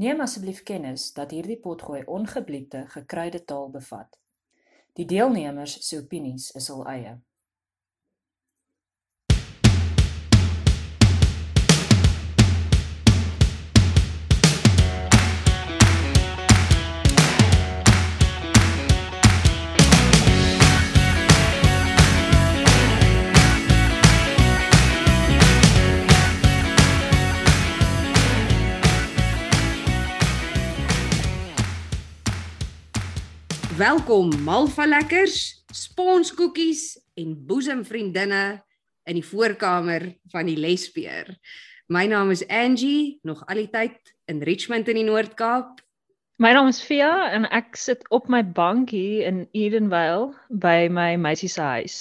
Neem asseblief kennis dat hierdie potgooi ongebliepte gekruide taal bevat. Die deelnemers se opinies is hul eie. Welkom Malva lekkers, sponskoekies en boesemvriendinne in die voorkamer van die Lesbeer. My naam is Angie, nog al die tyd in Richmond in die Noord-Kaap. My naam is Fia en ek sit op my bank hier in Edenvale by my meisie se huis.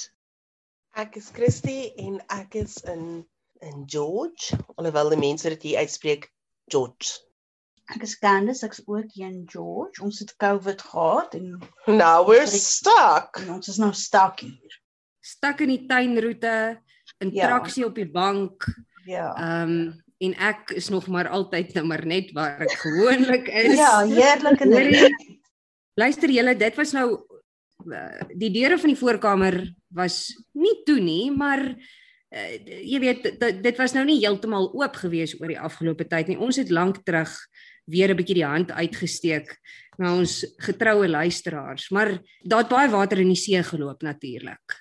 Ek is Christy en ek is in in George, alhoewel die mense dit hier uitspreek George. Ek is Candice, ek's ook hier in George. Ons het COVID gehad en Now we're stuck. en ons is nou stuck hier. Stak in die tuinroete, in Ja. traksie op die bank. Ja. Ehm um, en ek is nog maar altyd nou maar net waar ek gewoonlik is. Ja, heerlik en Luister julle, dit was nou uh, die deure van die voorkamer was nie toe nie, maar uh, jy weet dit, dit was nou nie heeltemal oop gewees oor die afgelope tyd nie. Ons het lank terug weer 'n bietjie die hand uitgesteek na ons getroue luisteraars, maar daar het baie water in die see geloop natuurlik.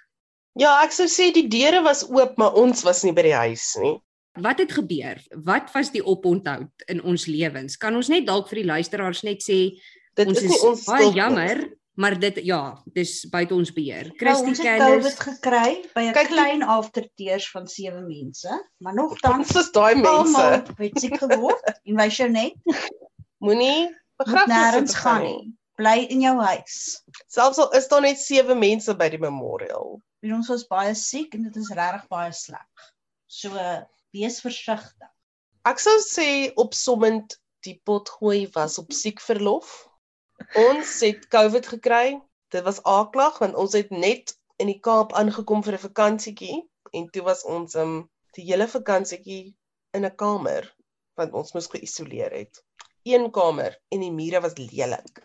Ja, ek sou sê die deure was oop, maar ons was nie by die huis nie. Wat het gebeur? Wat was die oponthoud in ons lewens? Kan ons net dalk vir die luisteraars net sê Dit ons is is ons baie jammer, maar dit ja, dis buite ons beheer. Nou, Christy ons het Candice COVID gekry by 'n klein afterteers van sewe mense, maar nogtans is daai mense. het siek geword en wys jou net Moenie begrafnisse toe gaan nie. Bly in jou huis. Selfs al is daar net 7 mense by die memorial. En ons was baie siek en dit is regtig baie sleg. So wees versigtig. Ek sou sê opsommend die potgooi was op siekverlof. Ons het COVID gekry. Dit was aaklag want ons het net in die Kaap aangekom vir 'n vakansietjie en toe was ons um die hele vakansietjie in 'n kamer want ons moes geïsoleer het. Een kamer en die mure was lelik.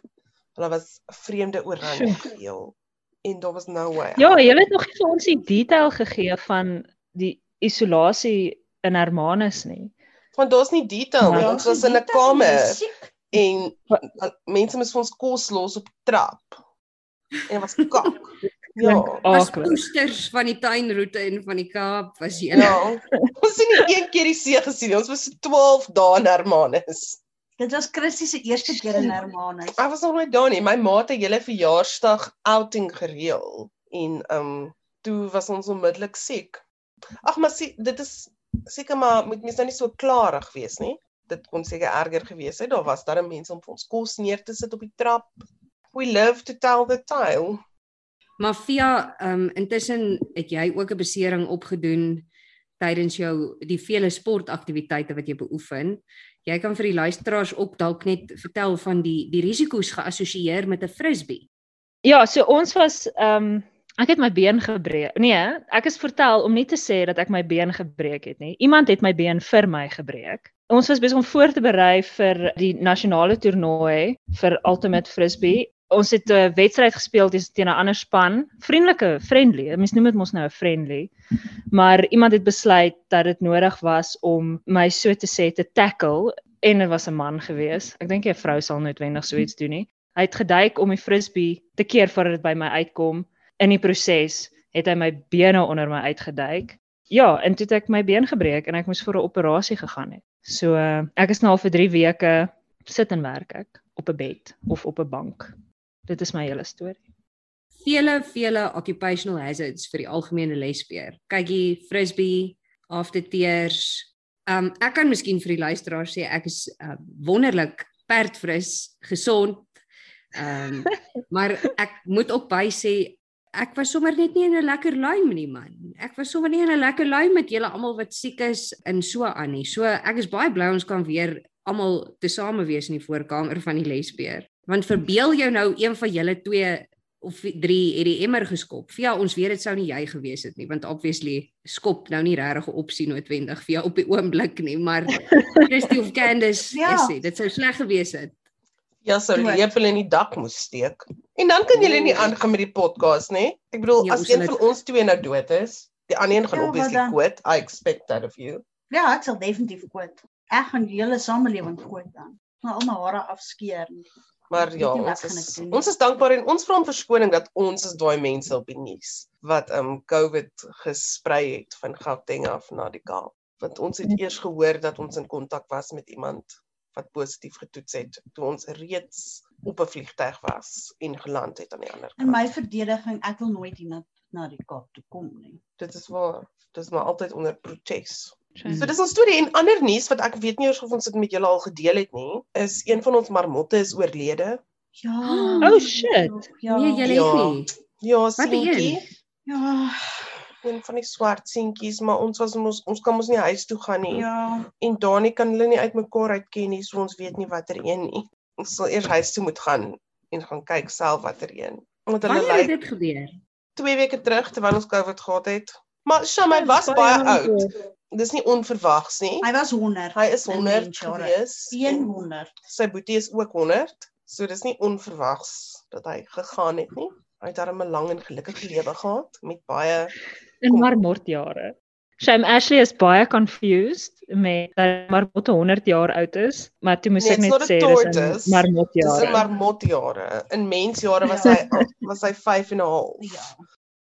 Hulle was 'n vreemde oranje geel en daar was no way. Ja, jy het nog nie vir ons die detail gegee van die isolasie in Hermanus nie. Want daar's nie detail nie. Ja, Ons was in 'n kamer. En uh, mense moes vir ons kos los op trap. En dit was kak. Ja. was posters van die tuinroete en van die Kaap was jy. Ja. Ons het nie een keer die see gesien nie. Ons was so 12 dae in Hermanus. Dit was Christie se eerste keer in Hermanus. Ek was nog nooit daar nie. My ma het 'n hele verjaarsdag outing gereël en ehm um, toe was ons onmiddellik siek. Ag maar sê dit is seker maar moet mens nou nie so klarig wees nie. Dit kon seker erger gewees het. Daar was daar mense om vir ons kos neer te sit op die trap. We love to tell the tale. Maar via ehm um, intussen het jy ook 'n besering opgedoen tydens jou die vele sportaktiwiteite wat jy beoefen. Jy kan vir die luisteraars ook dalk net vertel van die die risiko's geassosieer met 'n frisbee. Ja, so ons was ehm um, ek het my been gebreek. Nee, ek is vertel om nie te sê dat ek my been gebreek het nie. Iemand het my been vir my gebreek. Ons was besig om voor te berei vir die nasionale toernooi vir Ultimate Frisbee. Ons het 'n wedstryd gespeel teen 'n ander span, vriendelike, friendly. Mens noem dit mos nou 'n friendly. Maar iemand het besluit dat dit nodig was om my so te sê te tackle en dit was 'n man gewees. Ek dink 'n vrou sal noodwendig so iets doen nie. Hy het geduik om die frisbee te keer voordat dit by my uitkom. In die proses het hy my bene onder my uitgeduik. Ja, en toe het ek my been gebreek en ek moes vir 'n operasie gegaan het. So uh, ek is nou al vir 3 weke sit en werk ek op 'n bed of op 'n bank. Dit is my hele storie. Vele vele occupational hazards vir die algemene lesbeer. Kykie, frisbee, afterteers. Um ek kan miskien vir die luisteraars sê ek is uh, wonderlik perdfris, gesond. Um maar ek moet ook by sê ek was sommer net nie in 'n lekker luim nie man. Ek was sommer nie in 'n lekker luim met julle almal wat siek is en so aan nie. So ek is baie bly ons kan weer almal tesame wees in die voorkamer van die lesbeer. Want verbeel jou nou een van julle twee of 3 het die emmer geskop. Via ons weet dit sou nie jy gewees het nie, want obviously skop nou nie regtig 'n opsie noodwendig vir jou op die oomblik nie, maar Christy of Candice Ja. is dit. Dit sou sleg gewees het. Ja, sou die lepel in die dak moes steek. En dan kan julle nie aangaan met die podcast nie. Ek bedoel, Ja, as een van ons twee nou dood is, die ander een gaan Ja, obviously quit. I expect that of you. Ja, ek sal definitief quit. Ek gaan die hele samelewing quit dan. Maar almal hare afskeer. Maar ja, ons is ons is dankbaar en ons vra om verskoning dat ons is daai mense op die nuus wat um COVID gesprei het van Gauteng af na die Kaap. Want ons het eers gehoor dat ons in kontak was met iemand wat positief getoets het toe ons reeds op 'n vliegtyg was en geland het aan die ander In kant. my verdediging, ek wil nooit hier na die Kaap toe kom nie. Dit is waar. Dit is maar altyd onder protes. Shame. So dis ons storie en ander nuus wat ek weet nie eers of ons dit met julle al gedeel het nie, is een van ons marmotte is oorlede. Ja. Oh, shit. Ja. Nee, jy Ja. het nie. Ja, een? Ja. Een van die swart seentjies, maar ons was ons ons kan mos nie huis toe gaan nie. Ja. En Dani kan hulle nie uitmekaar uitken nie, so ons weet nie watter een nie. Ons sal eers huis toe moet gaan en gaan kyk self watter een. Want hulle Wanneer het dit gebeur? 2 weke terug terwyl ons COVID gehad het. Maar Sham, hy Ja, was baie oud. Dis nie onverwags nie. Hy was 100. Hy is in 100 mensjare. gewees. en 100. Sy boetie is ook 100. So dis nie onverwags dat hy gegaan het nie. Hy het darem 'n lang en gelukkige lewe gehad met baie in marmotjare. Shame Ashley is baie confused met dat marmot 100 jaar oud is, maar toe moes Nee, ek net sê dis in marmotjare. Dis in marmotjare. In mensjare was hy was hy 5 en 'n half. Ja.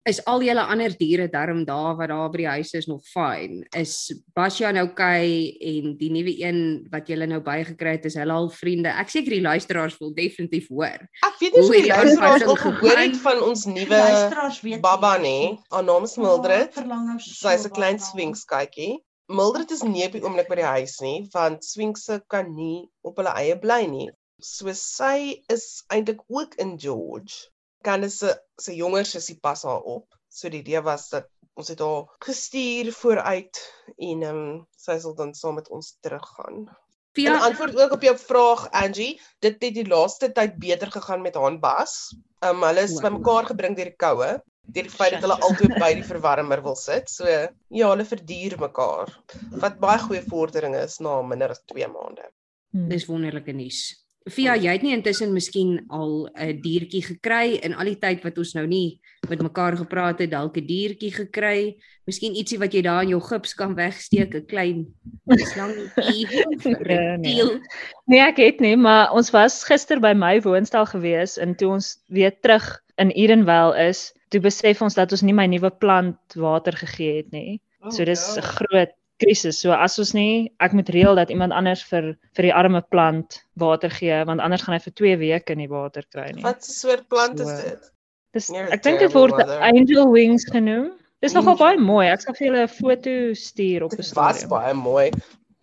Is al julle ander diere darm daar wat daar by die huis is nog fyn? Is Basjan okay en die nuwe een wat julle nou bygekry het, is hulle al vriende? Ek seker die luisteraars wil definitief hoor. Ek weet nie of Hoe die luisteraars al gehoor het van ons nuwe baba nê. Haar naam is Mildred. Nou so Sy's 'n klein swings kykie. Mildred is nie op die oomblik by die huis nie, want swingse kan nie op hulle eie bly nie. So sy is eintlik ook in George. Candice se jonger sussie pas haar op. So die idee was dat ons het haar gestuur vooruit en ehm um, sy sal dan saam met ons teruggaan. Ja. En antwoord ook op jou vraag Angie, dit het die laaste tyd beter gegaan met haar Bas. Um hulle is Wow. bymekaar gebring deur die koue, deur die feit dat hulle albei by die verwarmer wil sit. So ja, hulle verduur mekaar. Wat baie goeie vordering is na minder as 2 maande. Hmm. dis wonderlike nuus. Via, jy het nie intussen miskien al 'n diertjie gekry in al die tyd wat ons nou nie met mekaar gepraat het, dalk 'n diertjie gekry, miskien ietsie wat jy daar in jou gips kan wegsteek, 'n klein slangetjie, 'n Nee, nee. reptiel. Nee, ek het nie, maar ons was gister by my woonstel gewees en toe ons weer terug in Edenvale is, toe besef ons dat ons nie my nuwe plant water gegee het nie. So dis 'n groot krisis. So as ons nie, ek moet reël dat iemand anders vir vir die arme plant water gee, want anders gaan hy vir 2 weke nie water kry nie. Wat 'n soort plant is So, dit? Dis a ek dink dit word angel wings genoem. Dis nogal Angel baie mooi. Ek sal vir julle 'n foto stuur op 'n Dit was storie. baie mooi.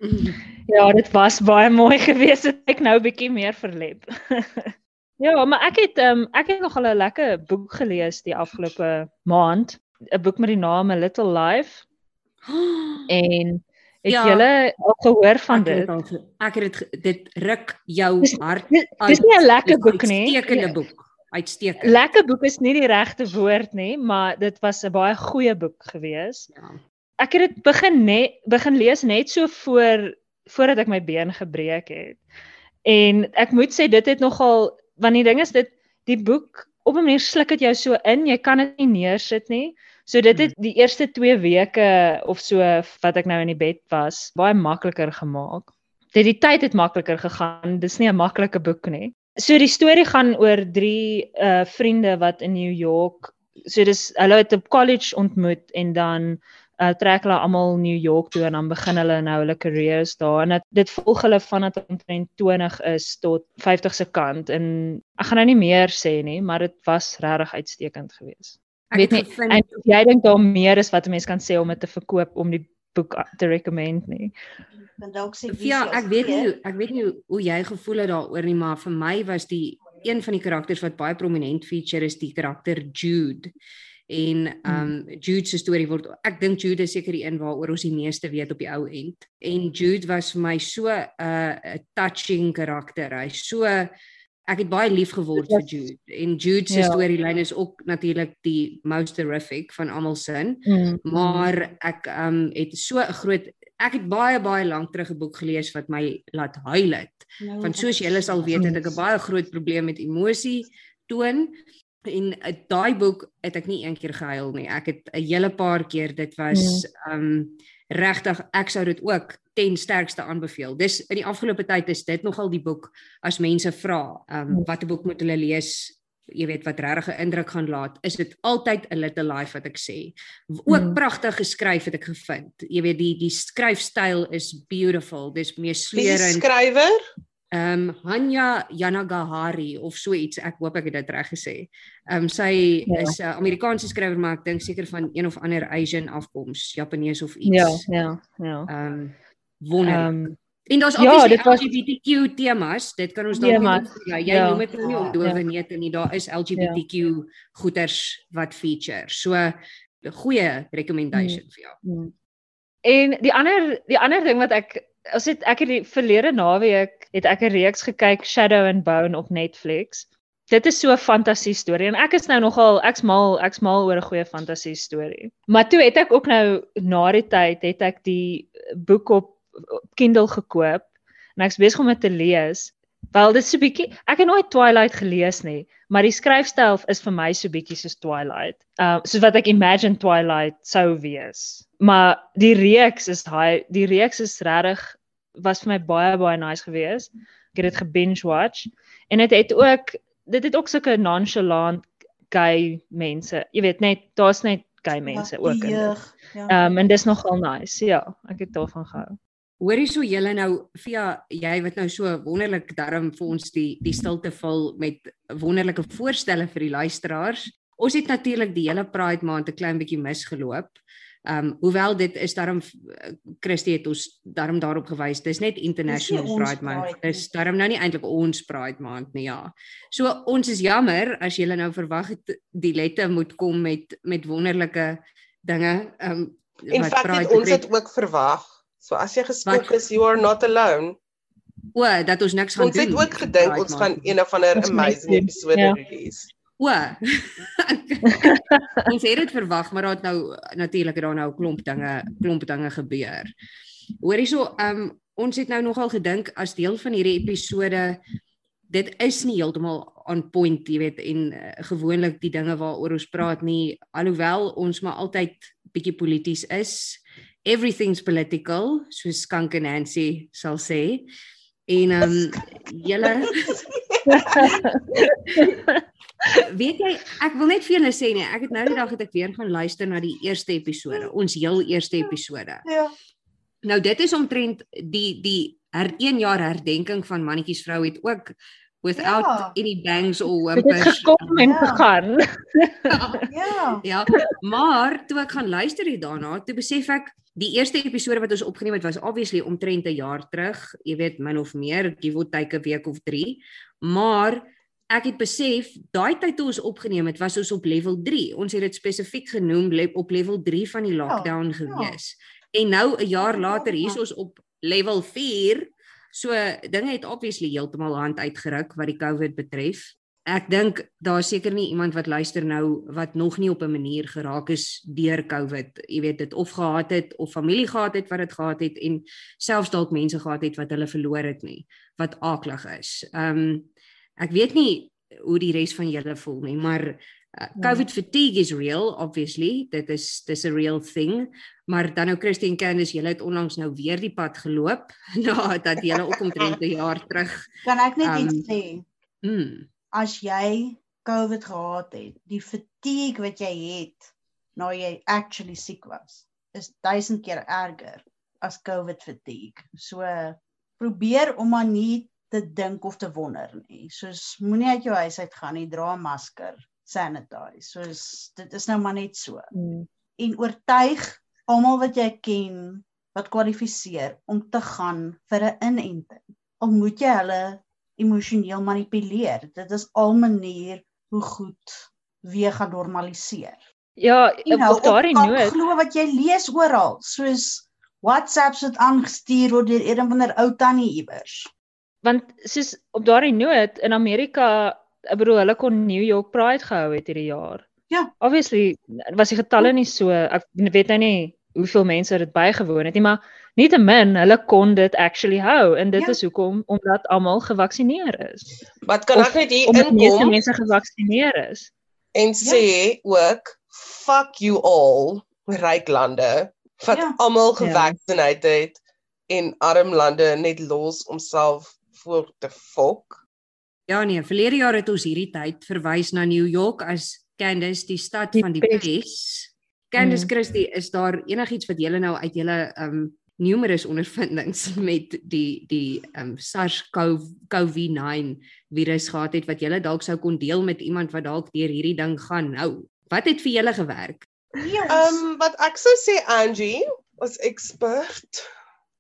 Ja, dit was baie mooi geweest. Het ek nou bietjie meer verlep. ja, maar ek het um, ek het nogal 'n lekker boek gelees die afgelope maand, 'n boek met die naam A Little Life en het Ja. julle al gehoor van Ek het dit? al ge- ek het dit dit ruk jou Dis- hart Dis uit. dis nie 'n lekker boek nie. Uitstekende boek. Uitstekend. Lekker boek is nie die regte woord nie, maar dit was 'n baie goeie boek geweest. Ja. ek het dit begin net begin lees net so voor voordat ek my been gebreek het. En ek moet sê dit het nogal want die ding is dit die boek op 'n manier sluk dit jou so in, jy kan dit nie neersit nie. So dit het die eerste 2 weke of so wat ek nou in die bed was, baie makliker gemaak. Dit die tyd het makliker gegaan. Dis nie 'n maklike boek nie. So die storie gaan oor drie uh vriende wat in New York, so dis hulle het op college ontmoet en dan uh trek hulle almal New York toe en dan begin hulle nou hulle careers daar en dit, dit volg hulle vanaf omtrent 20 is tot 50 se kant en ek gaan nou nie meer sê nie, maar dit was regtig uitstekend geweest. Ek Weet nie, gevind En jy dink daar meer is wat 'n mens kan sê om dit te verkoop om die boek te recommend nie. Dan dalk sê Ja, ek weet nie hoe- ek weet nie hoe, hoe jy gevoel het daaroor nie, maar vir my was die een van die karakters wat baie prominent feature is die karakter Jude. En um Jude se storie word ek dink Jude is seker die een waaroor ons die meeste weet op die ou end. En Jude was vir my so 'n uh, touching karakter. Hy's so ek het baie lief geword vir Jude en Jude se Ja. storielyn is ook natuurlik die most terrific van almal sin. Mm. Maar ek um het so 'n groot ek het baie baie lank terug 'n boek gelees wat my laat huil het. Nou, Want soos julle sal weet, het ek 'n baie groot probleem met emosie toon en uh, daai boek het ek nie een keer gehuil nie. Ek het 'n hele paar keer dit was um regtig ek sou dit ook ten sterkste aanbeveel. Dis in die afgelope tyd is dit nogal die boek as mense vra, um watter boek moet hulle lees? Jy weet wat regtig 'n indruk gaan laat, is dit altyd 'n little life wat ek sê. Ook Mm. pragtig geskryf het ek gevind. Jy weet die die skryfstyl is beautiful. Dis meer sleurend. die skrywer? Ehm um, Hanya Yanagihari of so iets. Ek hoop ek het dit reg gesê. Ehm um, sy Ja. ja. is 'n uh, Amerikaanse skrywer maar ek dink seker van een of ander Asian afkoms, Japanees of iets. Ja, ja, ja. Ehm um, wonderlik. Um, en daar's ja, obviously dit was- LGBTQ temas. Dit kan ons dalk nie ja, jy ja. noem dit nou nie om dowe Ja. neute nie. Daar is LGBTQ goeters wat feature. So 'n goeie recommendation vir jou. Mm. En die ander die ander ding wat ek as dit ek het die verlede naweek het ek 'n reeks gekyk Shadow and Bone op Netflix. Dit is so 'n fantasie storie en ek is nou nogal ek's mal ek's mal oor 'n goeie fantasie storie. Maar toe het ek ook nou na die tyd het ek die boek op, op Kindle gekoop en ek's besig om dit te lees. Wel dit is so bietjie ek het nooit Twilight gelees nie, maar die skryfstyl is vir my so bietjie soos Twilight. Uh soos wat ek imagine Twilight sou wees. Maar die reeks is hy die reeks is regtig was vir my baie baie nice geweest. Ek het dit gebinge watch en dit het ook dit het ook sulke nonchalant gay mense. Jy weet net daar's net gay mense ook in. ja. Ehm um, en dis nogal nice. Ja, ek het daarvan gehou. Hoorie so julle nou via jy wat nou so wonderlik darm vir ons die die stilte vul met wonderlike voorstelle vir die luisteraars. Ons het natuurlik die hele Pride maand 'n klein bietjie misgeloop. Um hoewel dit is daarom Christie het ons daarom daarop gewys. Dis net International Dis ons Pride Month. Pride Dis daarom nou nie eintlik ons Pride maand nie, ja. So ons is jammer as julle nou verwag het die lette moet kom met met wonderlike dinge. Um In wat feite Pride het ons dit ook verwag. So as jy geskok is, you are not alone. O, dat ons niks gaan Ons doen. het ook gedink Pride ons gaan een of ander Ons amazing episode ja. release. O. ons het dit verwag, maar daar het nou natuurlik daar nou 'n klomp dinge, klomp dinge gebeur. Hoor hierso, um ons het nou nogal gedink as deel van hierdie episode dit is nie heeltemal on point, jy weet, en uh, gewoonlik die dinge waaroor ons praat nie, alhoewel ons maar altyd bietjie polities is. Everything's political, soos Skank en Nancy sal sê. En um julle Weet jy, ek wil net vir julle sê nee, ek het nou die dag het ek weer gaan luister na die eerste episode, ons heel eerste episode. Ja. Nou dit is omtrent die die her 1 jaar herdenking van mannetjies vrou het ook without Ja. any bangs or Dit het whimpers. gekom en Ja. gegaan. Ja. Ja, maar toe ek gaan luister hier daarna, toe besef ek die eerste episode wat ons opgeneem het was obviously omtrent 'n jaar terug, jy weet min of meer, give or take 'n week of 3. Maar ek het besef daai tyd toe ons opgeneem het, was ons op level 3. Ons het dit spesifiek genoem op level 3 van die lockdown gewees. En nou 'n jaar later hier is ons op level 4. So dinge het obviously heeltemal hand uitgeruk wat die COVID betref. Ek dink daar seker nie iemand wat luister nou wat nog nie op 'n manier geraak is deur COVID. Jy weet dit of gehad het of familie gehad het wat dit gehad het en selfs dalk mense gehad het wat hulle verloor het nie, wat aaklig is. Ehm um, ek weet nie hoe die res van julle voel nie, maar uh, COVID fatigue is real obviously. Dit is dis 'n real thing. Maar dan nou Christine Candice, julle het onlangs nou weer die pad geloop nadat julle ook omtrent 'n jaar terug. Kan ek net Um, iets sê? Mm, As jy COVID gehad het, die fatigue wat jy het nou jy actually siek was, is duisend keer erger as COVID fatigue. So probeer om maar nie te dink of te wonder nie. Soos moenie uit jou huis uit gaan nie, dra 'n masker, sanitize. Soos dit is nou maar net so. Mm. en oortuig almal wat jy ken wat kwalifiseer om te gaan vir 'n inenting. Al moet jy hulle emosioneel manipuleer. Dit is al manier hoe goed weer gaan normaliseer. Ja, En hou op daardie kap noot. glo wat jy lees oral, soos WhatsApps wat aangestuur word deur een van der ou tannie iewers. Want soos op daardie noot in Amerika, ek bedoel hulle kon New York Pride gehou het hierdie jaar. Ja. Obviously was die getalle nie so ek weet nou nie hoeveel mense dit bygewoon het nie, maar nietemin hulle kon dit actually hou en dit Ja. is hoekom omdat almal gevaksinneer is. Wat kan Of ek net hier Omdat meeste inkom mense gevaksinneer is. en sê ook fuck you all ryk lande wat Ja. almal Ja. gevaccineerd het en arm lande net los om self voor te fok. Ja nee, verlede jaar het ons hierdie tyd verwys na New York as Candice die stad Die van die pes. Candice Mm. Christie, is daar enigiets wat julle nou uit julle um numerous ondervindings met die die um SARS-CoV-9 virus gehad het wat julle dalk sou kon deel met iemand wat dalk deur hierdie ding gaan nou? Wat het vir julle gewerk? Ehm um, wat ek sou sê Angie as expert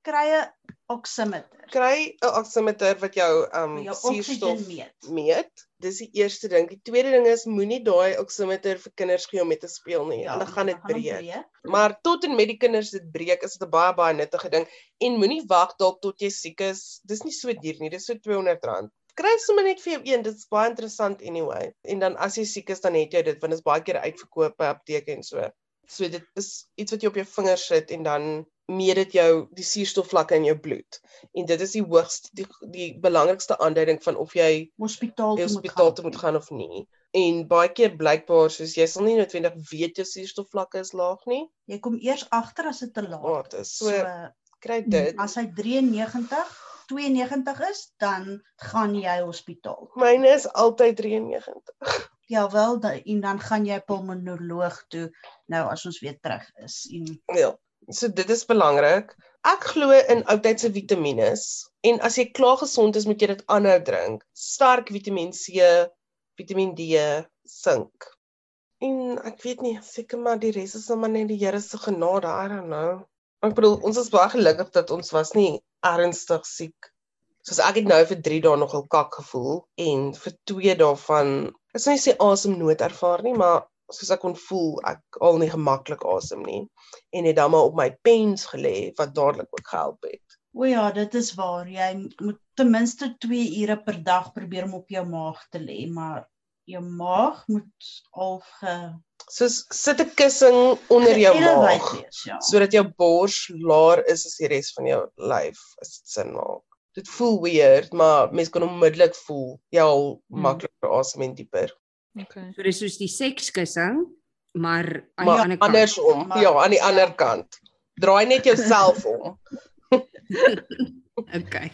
kry 'n oximeter. kry 'n oximeter wat jou um, Jou suurstof meet. meet. Dis die eerste ding. Die tweede ding is moenie daai oximeter vir kinders gee om mee te speel nie. Ja, hulle gaan dit hom breek. Maar tot en met die kinders dit breek, is dit 'n baie baie nuttige ding en moenie wag dalk tot jy siek is. Dis nie so duur nie, dis so R200. Kry sommer net vir jou een, dit is baie interessant anyway. En dan as jy siek is, dan het jy dit want dit is baie keer uitverkoop by apteke en so. So dit is iets wat jy op jou vinger sit en dan meet dit jou die suurstofvlakke in jou bloed. En dit is die hoogste die, die belangrikste aanduiding van of jy hospitaal toe moet hospitaal gaan. toe moet gaan of nie. En baie keer blykbaar soos jy sal nie noodwendig weet jou suurstofvlakke is laag nie. Jy kom eers agter as dit te Maar dit is so, So kry dit. as hy 93, 92 is, dan gaan jy hospitaal. Myne is altyd 93. Ja wel, da, en dan gaan jy pulmonoloog toe nou as ons weer terug is. En Ja. So dit is belangrik. Ek glo in oudtydse vitamiene en as jy klaar gesond is, moet jy dit aanhou drink. Sterk Vitamiin C, Vitamiin D, sink. En ek weet nie, seker maar die res is nou maar net die Here se genade, I don't know. Ek bedoel, ons is baie gelukkig dat ons was nie ernstig siek. Soos ek het nou vir 3 dae nogal kak gevoel en vir 2 daarvan, ek sou nie sê asemnood ervaar nie, maar soos ek kon voel ek al nie gemaklik asem nie en het dan maar op my pens gelê wat dadelik ook gehelp het. o ja, dit is waar. Jy moet ten minste 2 ure per dag probeer om op jou maag te lê, maar jou maag moet al ge Soos sit 'n kussing onder jou maag wees, ja. sodat jou bors laer is as die res van jou lyf, as dit sin maak. Dit voel weird, maar mens kan onmiddellik voel jy al Hmm. makliker asem en dieper. Okay. So dis soos die sekskussing, maar aan Maar die ander kant. andersom, Maar- ja, aan die ander kant. Draai net jouself om. Okay.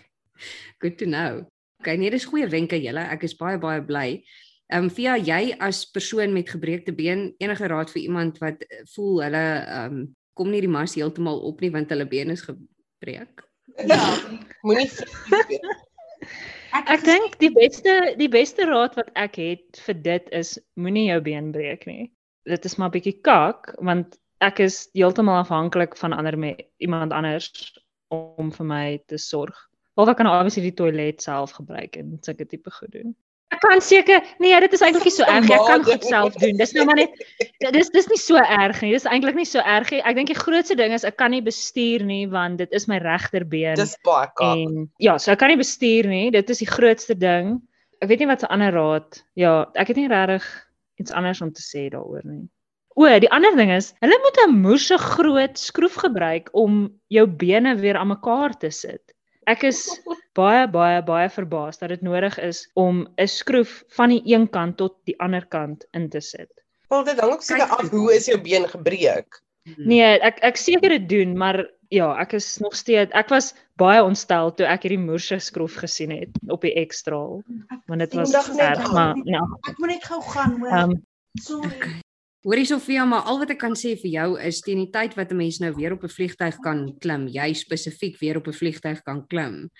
Good to know. Okay, nee, dis goeie wenke julle. Ek is baie baie bly. Ehm um, via jy as persoon met gebreekte been enige raad vir iemand wat voel hulle ehm um, kom nie die mas heeltemal op nie want hulle been is gebreek. Ja. Moenie. Ek, Ek dink die beste die beste raad wat ek het vir dit is moenie jou been breek nie. Dit is maar bietjie kak want ek is heeltemal afhanklik van ander me iemand anders om vir my te sorg. Of ek kan obviously die toilet self gebruik en sulke tipe goed doen. Ek kan seker nee, dit is eintlik nie so erg. Ek kan goed self doen. Dis nou maar net dis dis nie so erg nie. Dis eintlik nie so erg nie. Ek dink die grootste ding is ek kan nie bestuur nie want dit is my regterbeen. Dis baie kak. En ja, so ek kan nie bestuur nie. Dit is die grootste ding. Ek weet nie wat se ander raad. Ja, ek het nie regtig iets anders om te sê daaroor nie. O, die ander ding is, hulle moet 'n moerse groot skroef gebruik om jou bene weer aan mekaar te sit. Ek is baie baie baie verbaas dat dit nodig is om 'n skroef van die een kant tot die ander kant in te sit. Wel dit hang ook seker af hoe is jou been gebreek. Hmm. Nee, ek ek seker dit doen, maar ja, ek is nog steeds ek was baie ontstel toe ek hierdie moerse skroef gesien het op die ekstraal, want dit was erg, maar ja. ek moet net gou gaan hoor. Ehm Sorry. Okay. Hoorie Sofia, maar al wat ek kan sê vir jou is teen die tyd wat 'n mens nou weer op 'n vliegtyg kan klim, jy spesifiek weer op 'n vliegtyg kan klim.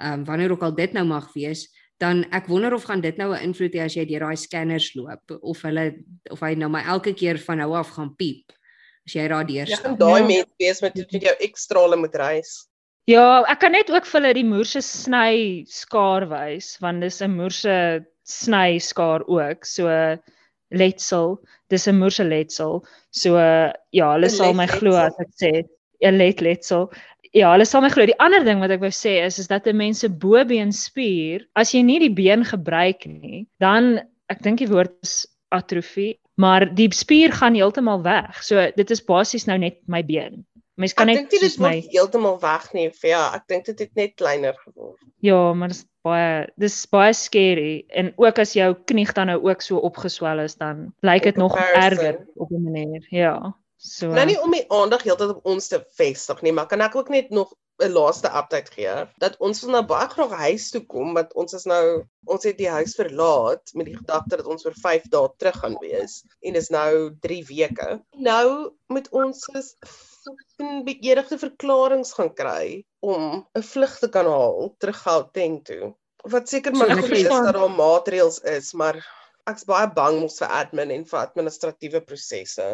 Ehm um, wanneer ook al dit nou mag wees, dan ek wonder of gaan dit nou 'n invloed hê as jy deur daai scanners loop of hulle of hy nou maar elke keer van nou af gaan piep as jy daar deur Jy gaan stap. daai Ja. mens wees met met jou ekstrale moet reis. Ja, ek kan net ook vir hulle die moerse sny skaar wys want dis 'n moerse sny skaar ook. So letsel, dis 'n moerse letsel. So ja, hulle sal my glo as ek sê 'n let letsel. ja, hulle sal my glo. Die ander ding wat ek wou sê is is dat 'n mens se bobeenspier, as jy nie die been gebruik nie, dan ek dink die woord is atrofie, maar die spier gaan heeltemal weg. So dit is basies nou net my been. Mens kan Ek net dink dit soos my heeltemal weg nie. Ja, ek dink dit het net kleiner geword. Ja, maar dis baie dis baie scary en ook as jou knie dan nou ook so opgeswel is dan lyk dit nog erger op 'n manier. Ja. So Nou nie om die aandag heeltyd op ons te vestig nie, maar kan ek ook net nog 'n laaste update gee dat ons wil nou baie graag huis toe kom want ons is nou ons het die huis verlaat met die gedagte dat ons vir 5 dae terug gaan wees en dis nou 3 weke. Nou met ons is fucking beëdigde verklaringe gaan kry om 'n vlug te kan haal terug Gauteng toe. Wat seker maar So, goed is dat daar maatreëls is, maar ek's baie bang mos vir admin en vir administratiewe prosesse.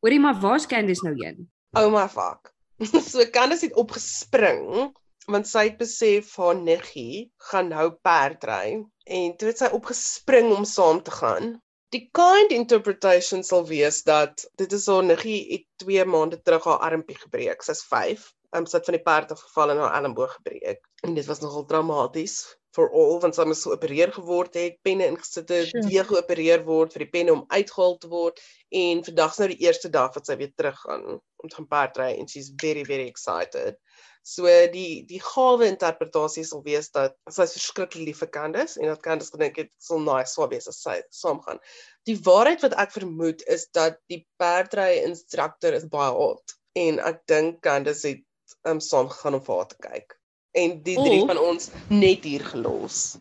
Hoorie maar waar's Candice nou heen? Ouma fuck. so Candice het opgespring want sy het besef haar niggie gaan nou perdry en toe het sy opgespring om saam te gaan. Die kind interpretation sal wees dat dit is haar niggie het 2 maande terug haar armpie gebreek. Sy's 5. Um, sy het van die perd afgeval en haar elleboog gebreek. En dit was nogal traumaties for all want sy moes geopereer geword het, penne ingesit het, Sure. weer geopereer word vir die penne om uitgehaal te word en vandag is nou die eerste dag wat sy weer terug gaan om te gaan perdry en she's very very excited. So die die gawe interpretasie sal wees dat sy verskriklik lief vir Candice en dat Candice gedink het sal nice sou wees as sy saam gaan. Die waarheid wat ek vermoed is dat die perdry instrukteur is baie oud en ek dink Candice het um, saam gegaan om vir haar te kyk. En die drie Of- van ons net hier gelos.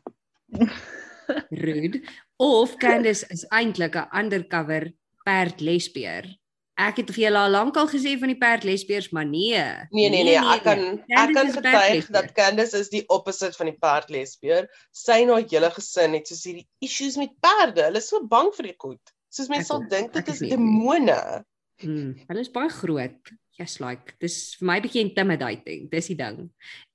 Rude. Of Candice is eintlik 'n undercover perdlesbeer. Ek het vir julle al lankal gesê van die perdlesbeers, maar nee. Nee nee nee, ek kan ek kan is 'n getuig perdlesbeer. dat Candice is die opposite van die perdlesbeer. Sy en haar hele gesin het soos hierdie issues met perde. Hulle is so bang vir die goed. Soos mense Ek sal dink Ek dit is demone. Hmm, hulle is baie groot. Yes like, dis vir my bietjie intimidating, dis die ding.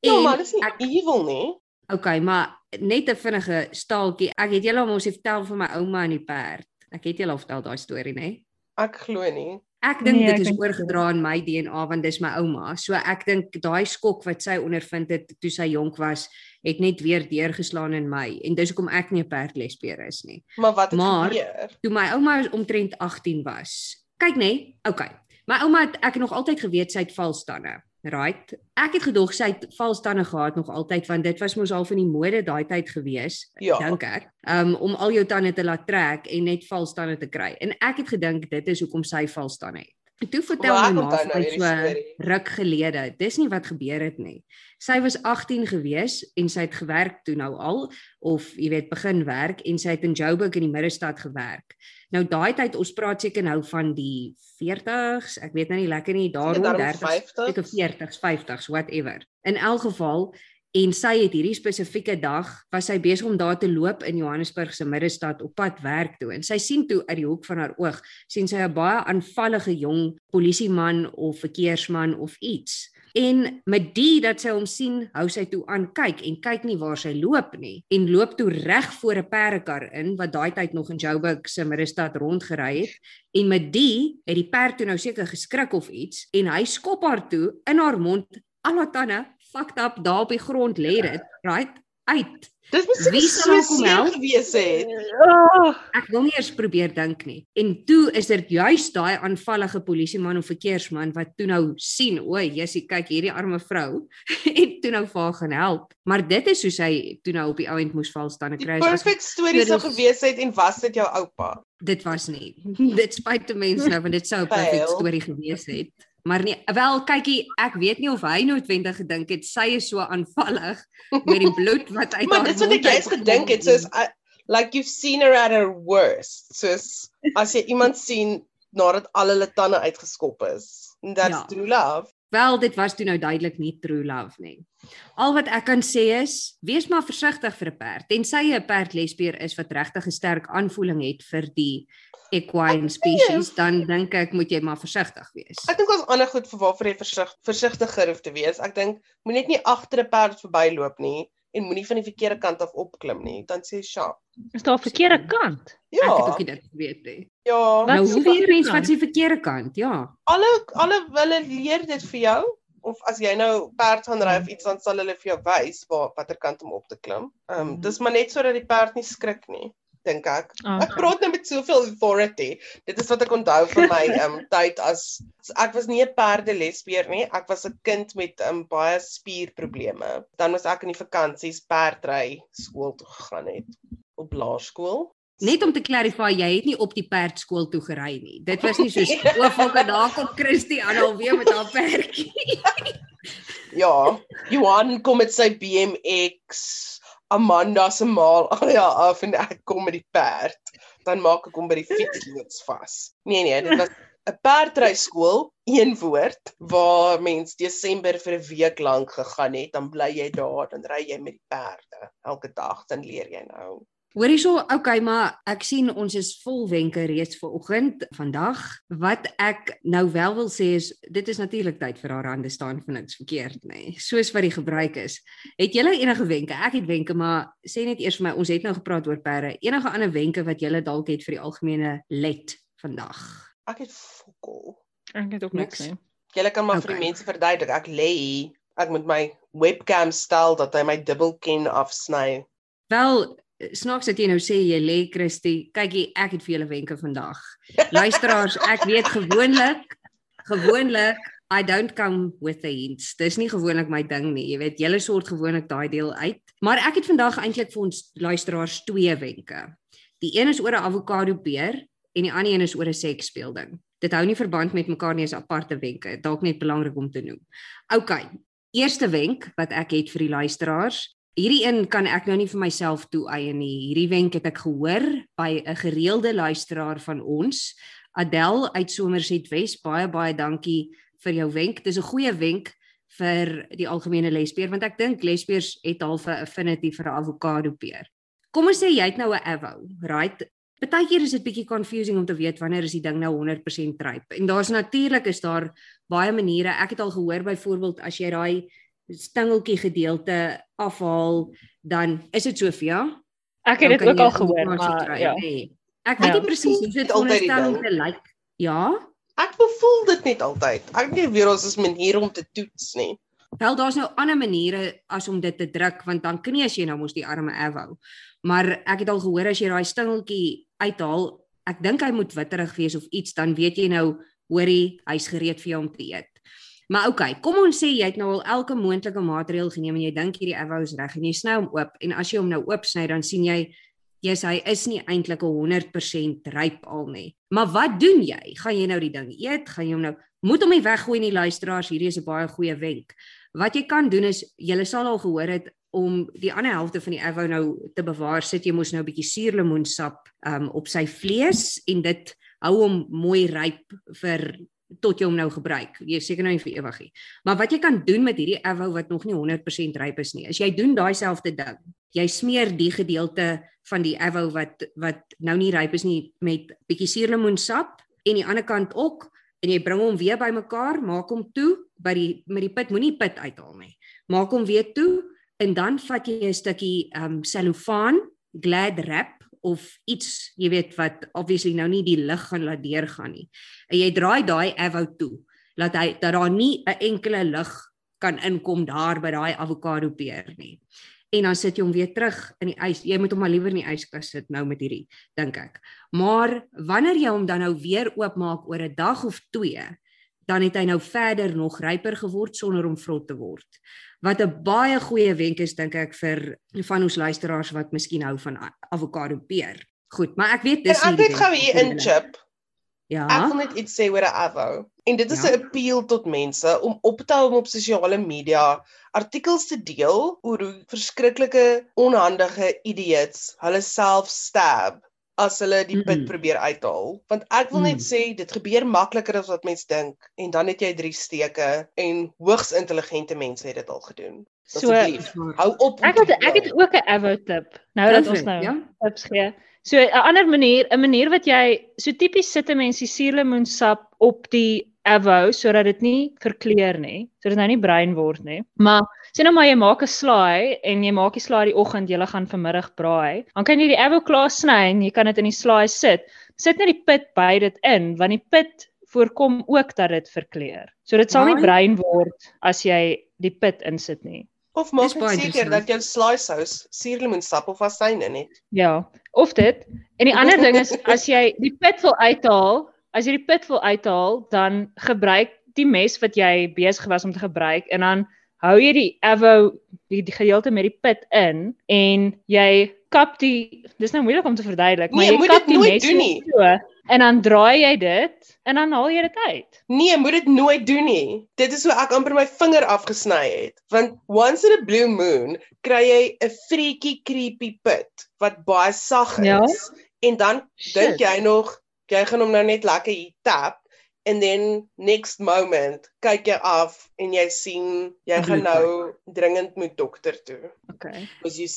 Ja, maar dit is nie ek evil nie. okay, maar net 'n vinnige staaltjie. Ek het julle al mos vertel van my ouma en die perd. Ek het julle al vertel daai storie, nê? Ek glo nie. Ek dink Nee, dit ek is oorgedra in my DNA want dis my ouma. So ek dink daai skok wat sy ondervind het toe sy jonk was, het net weer deurgeslaan in my en dis hoekom ek nie 'n perdlesbeer is nie. Maar wat het Maar- gebeur? Toe my ouma omtrent 18 was. Kyk nê, okay. My ouma het ek het nog altyd geweet sy het valstande. Right? Ek het gedog sy het valstande gehad nog altyd want dit was mos al van die mode daai tyd gewees, Ja. dink ek. Um om al jou tande te laat trek en net valstande te kry. En ek het gedink dit is hoekom sy valstande het. Toe vertel Maar my ma vir my so ruk gelede. Dis nie wat gebeur het nie. Sy was 18 gewees en sy het gewerk toe nou al of jy weet begin werk en sy het in Joburg in die middestad gewerk. Nou daai tyd ons praat seker nou van die 40s, ek weet nou nie lekker nie, daarom 30s, seker 40s, 50s, whatever. In elk geval en sy het hierdie spesifieke dag was sy besig om daar te loop in Johannesburg se middestad op pad werk toe. En sy sien toe uit die hoek van haar oog sien sy 'n baie aanvallige jong polisieman of verkeersman of iets. En met die dat sy hom sien, hou sy toe aan kyk en kyk nie waar sy loop nie. En loop toe reg voor 'n perdekar in wat daai tyd nog in Joburg se middestad rondgery het. En met die het die perd toe nou seker geskrik of iets. En hy skop haar toe in haar mond al haar tande fucked up daar op die grond lê dit right uit Dis mos Wie so sal haar kom help? gewees het. Oh, Ek wil nie eers probeer dink nie. En toe is dit juis daai aanvallige polisieman of verkeersman wat toe nou sien, o, Jessie, kyk hierdie arme vrou en toe nou vir haar gaan help. Maar dit is hoe sy toe nou op die ouend moes val staan en Die kry as perfect storie sou gewees het en was dit jou oupa? dit was nie. Dit spyt te mense nou want dit sou 'n perfek Fail. storie gewees het. Maar nee, wel kykie, ek weet nie of hy noodwendig gedink het sy is so aanvallig met die bloed wat uit Maar haar dis wat ek mond uitkom gedink het, soos I, like you've seen her at her worst. Soos as jy iemand sien nadat al hulle tande uitgeskop is. And That's Ja. true love. Wel, dit was toe nou duidelik nie true love nie. Al wat ek kan sê is, wees maar versigtig vir 'n perd. Tensy jy 'n perd lesbier is wat regtig 'n sterk aanvoeling het vir die equine species, dan dink ek moet jy maar versigtig wees. Ek dink ons ander goed vir waarvoor jy versig, versigtiger hoef te wees. Ek dink moenie net nie agter 'n perd verbyloop nie en moenie van die verkeerde kant af opklim nie. Dan sê sja. is daar 'n verkeerde kant? Ek het Ja. ook nie dit geweet nie. Ja. Wat Nou hoe die weet mens wat die verkeerde kant? Ja. Alle alle hulle leer dit vir jou. of as jy nou perd gaan ry of iets dan sal hulle vir jou wys waar watter kant om op te klim. Ehm um, dis maar net sodat die perd nie skrik nie, dink ek. Ah. Ek praat nou met soveel authority. Dit is wat ek onthou van my um, tyd as ek was nie 'n perdelespeer nie. Ek was 'n kind met um, baie spierprobleme. Dan was ek in die vakansies perdry skool toe gegaan het op laerskool. Net om te clarify, jy het nie op die perdskool toe gery nie. Dit was nie soos o, fuck, daar kom Christie aan alweer met haar perdjie. Ja, Johan kom met sy BMX, Amanda se maal area af en ek kom met die perd. Dan maak ek hom by die fietsloods vas. Nee nee, dit was 'n perdryskool, een woord, waar mens Desember vir 'n week lank gegaan het, dan bly jy daar, dan ry jy met die perde elke dag, dan leer jy nou. Hoor hierso, okay, maar ek sien ons is vol wenke reeds vir oggend vandag. Wat ek nou wel wil sê is dit is natuurlik tyd vir haar hande staan vir niks verkeerd nê. Nee. Soos wat die gebruik is. Het julle enige wenke? Ek het wenke, maar sê net eers vir my, ons het nou gepraat oor perde. Enige ander wenke wat julle dalk het vir die algemene let vandag? Ek het fokol. Ek het ook Niks. nie. Julle kan maar vir Okay. die mense verduidelik. Ek lê hier, ek moet my webcam stel dat hy my dubbelken afsny. Wel, snaaks dat jy nou sê jy lê Christie. Kykie, ek het vir julle wenke vandag. Luisteraars, ek weet gewoonlik gewoonlik I don't come with the hints. Dis nie gewoonlik my ding nie. Jy weet, julle sort gewoonlik daai deel uit. Maar ek het vandag eintlik vir ons luisteraars twee wenke. Die een is oor 'n avokado peer en die ander een is oor 'n seksspeelding. Dit hou nie verband met mekaar nie, is aparte wenke. Dalk net belangrik om te noem. OK. Eerste wenk wat ek het vir die luisteraars Hierdie een kan ek nou nie vir myself toeëien nie. Hierdie wenk het ek gehoor by 'n gereelde luisteraar van ons, Adel uit Somerset Wes. Baie baie dankie vir jou wenk. Dis 'n goeie wenk vir die algemene lespeer want ek dink lespeers het half 'n affinity vir 'n avokado peer. Kom ons sê jy het nou 'n avo, right? Partykeer is dit bietjie confusing om te weet wanneer is die ding nou 100% ryp. En daar's natuurlik is daar baie maniere. Ek het al gehoor byvoorbeeld as jy daai stingeltjie gedeelte afhaal, dan is dit ja? Ek het dit ook al gehoor, maar kry, ja. nee. Ek weet Ja. nie presies hoe dit ding. te lyk. Ja. Ek bevoel dit net altyd. Ek weet nie weer ons is maniere om te toets nie. Wel daar's nou ander maniere as om dit te druk want dan kneus jy nou mos die arme avo. Maar ek het al gehoor as jy daai stingeltjie uithaal, ek dink hy moet witterig wees of iets, dan weet jy nou, hoorie, hy's gereed vir jou om te eet. Maar okay, kom ons sê jy het nou al elke moontlike maatreël geneem en jy dink hierdie avo is reg en jy sny hom oop en as jy hom nou oop sny dan sien jy Yes, hy is nie eintlik 100% ryp al nie. Maar wat doen jy? Gaan jy nou die ding eet? Gaan jy hom nou moet hom weggooi nie luisteraars, hierdie is 'n baie goeie wenk. Wat jy kan doen is jy sal al gehoor het om die ander helfte van die avo nou te bewaar, sit jy mos nou 'n bietjie suurlemoensap um op sy vlees en dit hou hom mooi ryp vir tot jy hom nou gebruik. Jy seker nou nie vir ewig nie. Maar wat jy kan doen met hierdie avo wat nog nie 100% ryp is nie, is jy doen daai selfde ding. Jy smeer die gedeelte van die avo wat wat nou nie ryp is nie met bietjie suurlemoensap en die ander kant ook en jy bring hom weer bymekaar, maak hom toe by die met die pit, moenie pit uithaal nie. Maak hom weer toe en dan vat jy 'n stukkie ehm um, cellofaan, glad wrap of iets, jy weet wat obviously nou nie die lig gaan laat deurgaan nie. En jy draai daai avo toe laat hy dat daar nie 'n enkele lig kan inkom daar by daai avokado peer nie. En dan sit jy hom weer terug in die ys. Jy moet hom maar liewer in die yskas sit nou met hierdie, dink ek. Maar wanneer jy hom dan nou weer oopmaak oor 'n dag of 2, dan het hy nou verder nog ryper geword sonder om vrot te word. Wat 'n baie goeie wenk is dink ek vir van ons luisteraars wat miskien hou van avokado peer. Goed, maar ek weet dis ek nie die het gou hier in chip. Ja. Ek wil net iets sê oor 'n avo. En dit is 'n Ja. appeal tot mense om op te hou om op sosiale media artikels te deel oor hoe verskriklike onhandige idiots hulle self stab as hulle die pit Mm. probeer uithaal. Want ek wil Mm. net sê dit gebeur makliker as wat mense dink en dan het jy drie steke en hoogs intelligente mense het dit al gedoen. So Asseblief, hou op. ek het ek het ook 'n avo tip. Nou dat ons nou Ja. tips gee. So 'n ander manier, 'n manier wat jy so tipies sit 'n mens die suurlemoensap op die avo sodat dit nie verkleur nie, sodat dit nou nie bruin word nie. Maar sê nou maar jy maak 'n slaai en jy maak die slaai die oggend, jy gaan vanmiddag braai. Dan kan jy die avo klaar sny en jy kan dit in die slaai sit. Sit net die pit by dit in want die pit voorkom ook dat dit verkleur. So dit sal nie bruin word as jy die pit insit nie. Of maak net seker dat jou slice sous suurlemoensap of asyne het. Ja, of dit. En die ander ding is as jy die pit wil uithaal, as jy die pit wil uithaal, dan gebruik die mes wat jy besig was om te gebruik en dan hou jy die avo die, die gedeelte met die pit in en jy kap die dis nou moeilik om te verduidelik, maar Nee, jy moet kap dit die nooit mes doen nie. so en dan draai jy dit en dan haal jy dit uit. Nee, moet dit nooit doen nie. Dit is hoe ek amper my vinger afgesny het. Want once in a blue moon kry jy 'n freaky creepy pit wat baie sag is. Ja. En dan dink jy nog jy gaan hom nou net lekker hier tap en then next moment kyk jy af en jy sien jy gaan nou dringend moet dokter toe. Okay.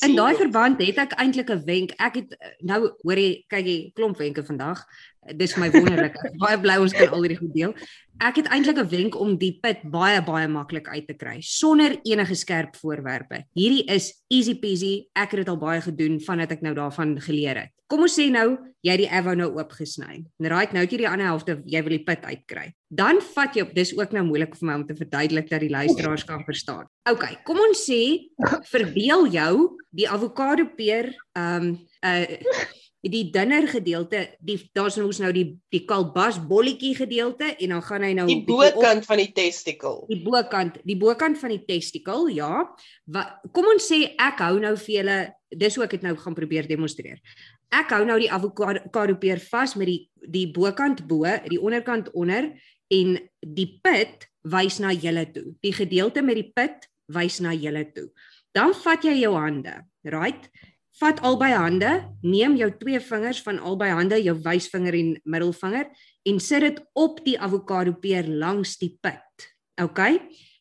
In daai verband het ek eintlik 'n wenk. Ek het nou hoor jy kyk jy klomp wenke vandag. Dis vir my wonderlik. Baie bly ons kan al hierdie goed deel. Ek het eintlik 'n wenk om die pit baie baie maklik uit te kry sonder enige skerp voorwerpe. Hierdie is easy peasy. Ek het dit al baie gedoen vandat ek nou daarvan geleer het. Kom ons sê nou jy het die avo nou oopgesny. Right, nou het jy die ander helfte jy wil die pit uitkry. Dan vat jy op dis ook nou moeilik vir my om te verduidelik dat die luisteraars kan verstaan. OK, kom ons sê verbeel jou die avokado peer ehm um, uh die dunner gedeelte, die daar's nou ons nou die die kalbas bolletjie gedeelte en dan gaan hy nou die bietjie op- bokant van die testicle. die bokant, die bokant van die testikel, ja. Wat kom ons sê ek hou nou vir julle, dis hoe ek dit nou gaan probeer demonstreer. Ek hou nou die avokado peer vas met die die bokant bo, die onderkant onder en die pit wys na julle toe. Die gedeelte met die pit wys na julle toe. Dan vat jy jou hande, right? Vat albei hande, neem jou twee vingers van albei hande, jou wysvinger en middelvinger en sit dit op die avokado peer langs die pit. OK?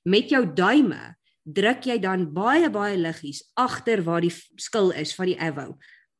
Met jou duime druk jy dan baie baie liggies agter waar die skil is van die avo.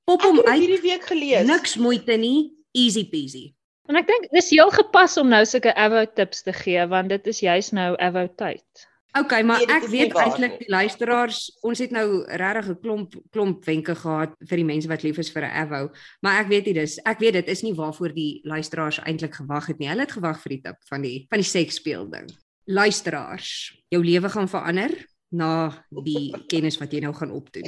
Pop hom uit. hierdie week gelees. Niks moeite nie, easy peasy. En ek dink dis heel gepas om nou sulke avo tips te gee want dit is juis nou avo tyd. OK, maar Nee, dit ek is weet eintlik die luisteraars, ons het nou regtig 'n klomp klomp wenke gehad vir die mense wat lief is vir 'n avo, maar ek weet nie dis ek weet dit is nie waarvoor die luisteraars eintlik gewag het nie. Hulle het gewag vir die tip van die van die seksspeel ding. Luisteraars, jou lewe gaan verander na die kennis wat jy nou gaan opdoen.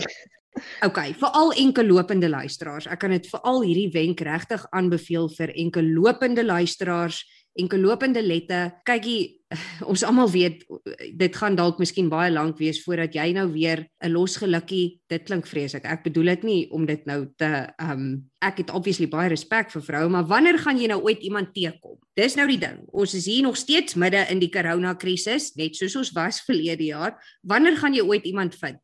OK, veral enkel lopende luisteraars. Ek kan dit veral hierdie wenk regtig aanbeveel vir enkel lopende luisteraars, enkel lopende lette. Kykie, ons almal weet dit gaan dalk miskien baie lank wees voordat jy nou weer 'n losgelukkie. Dit klink vreeslik. Ek bedoel dit nie om dit nou te um, ek het obviously baie respek vir vroue, maar wanneer gaan jy nou ooit iemand teekom? Dis nou die ding. Ons is hier nog steeds midde in die corona krisis, net soos ons was verlede jaar. Wanneer gaan jy ooit iemand vind?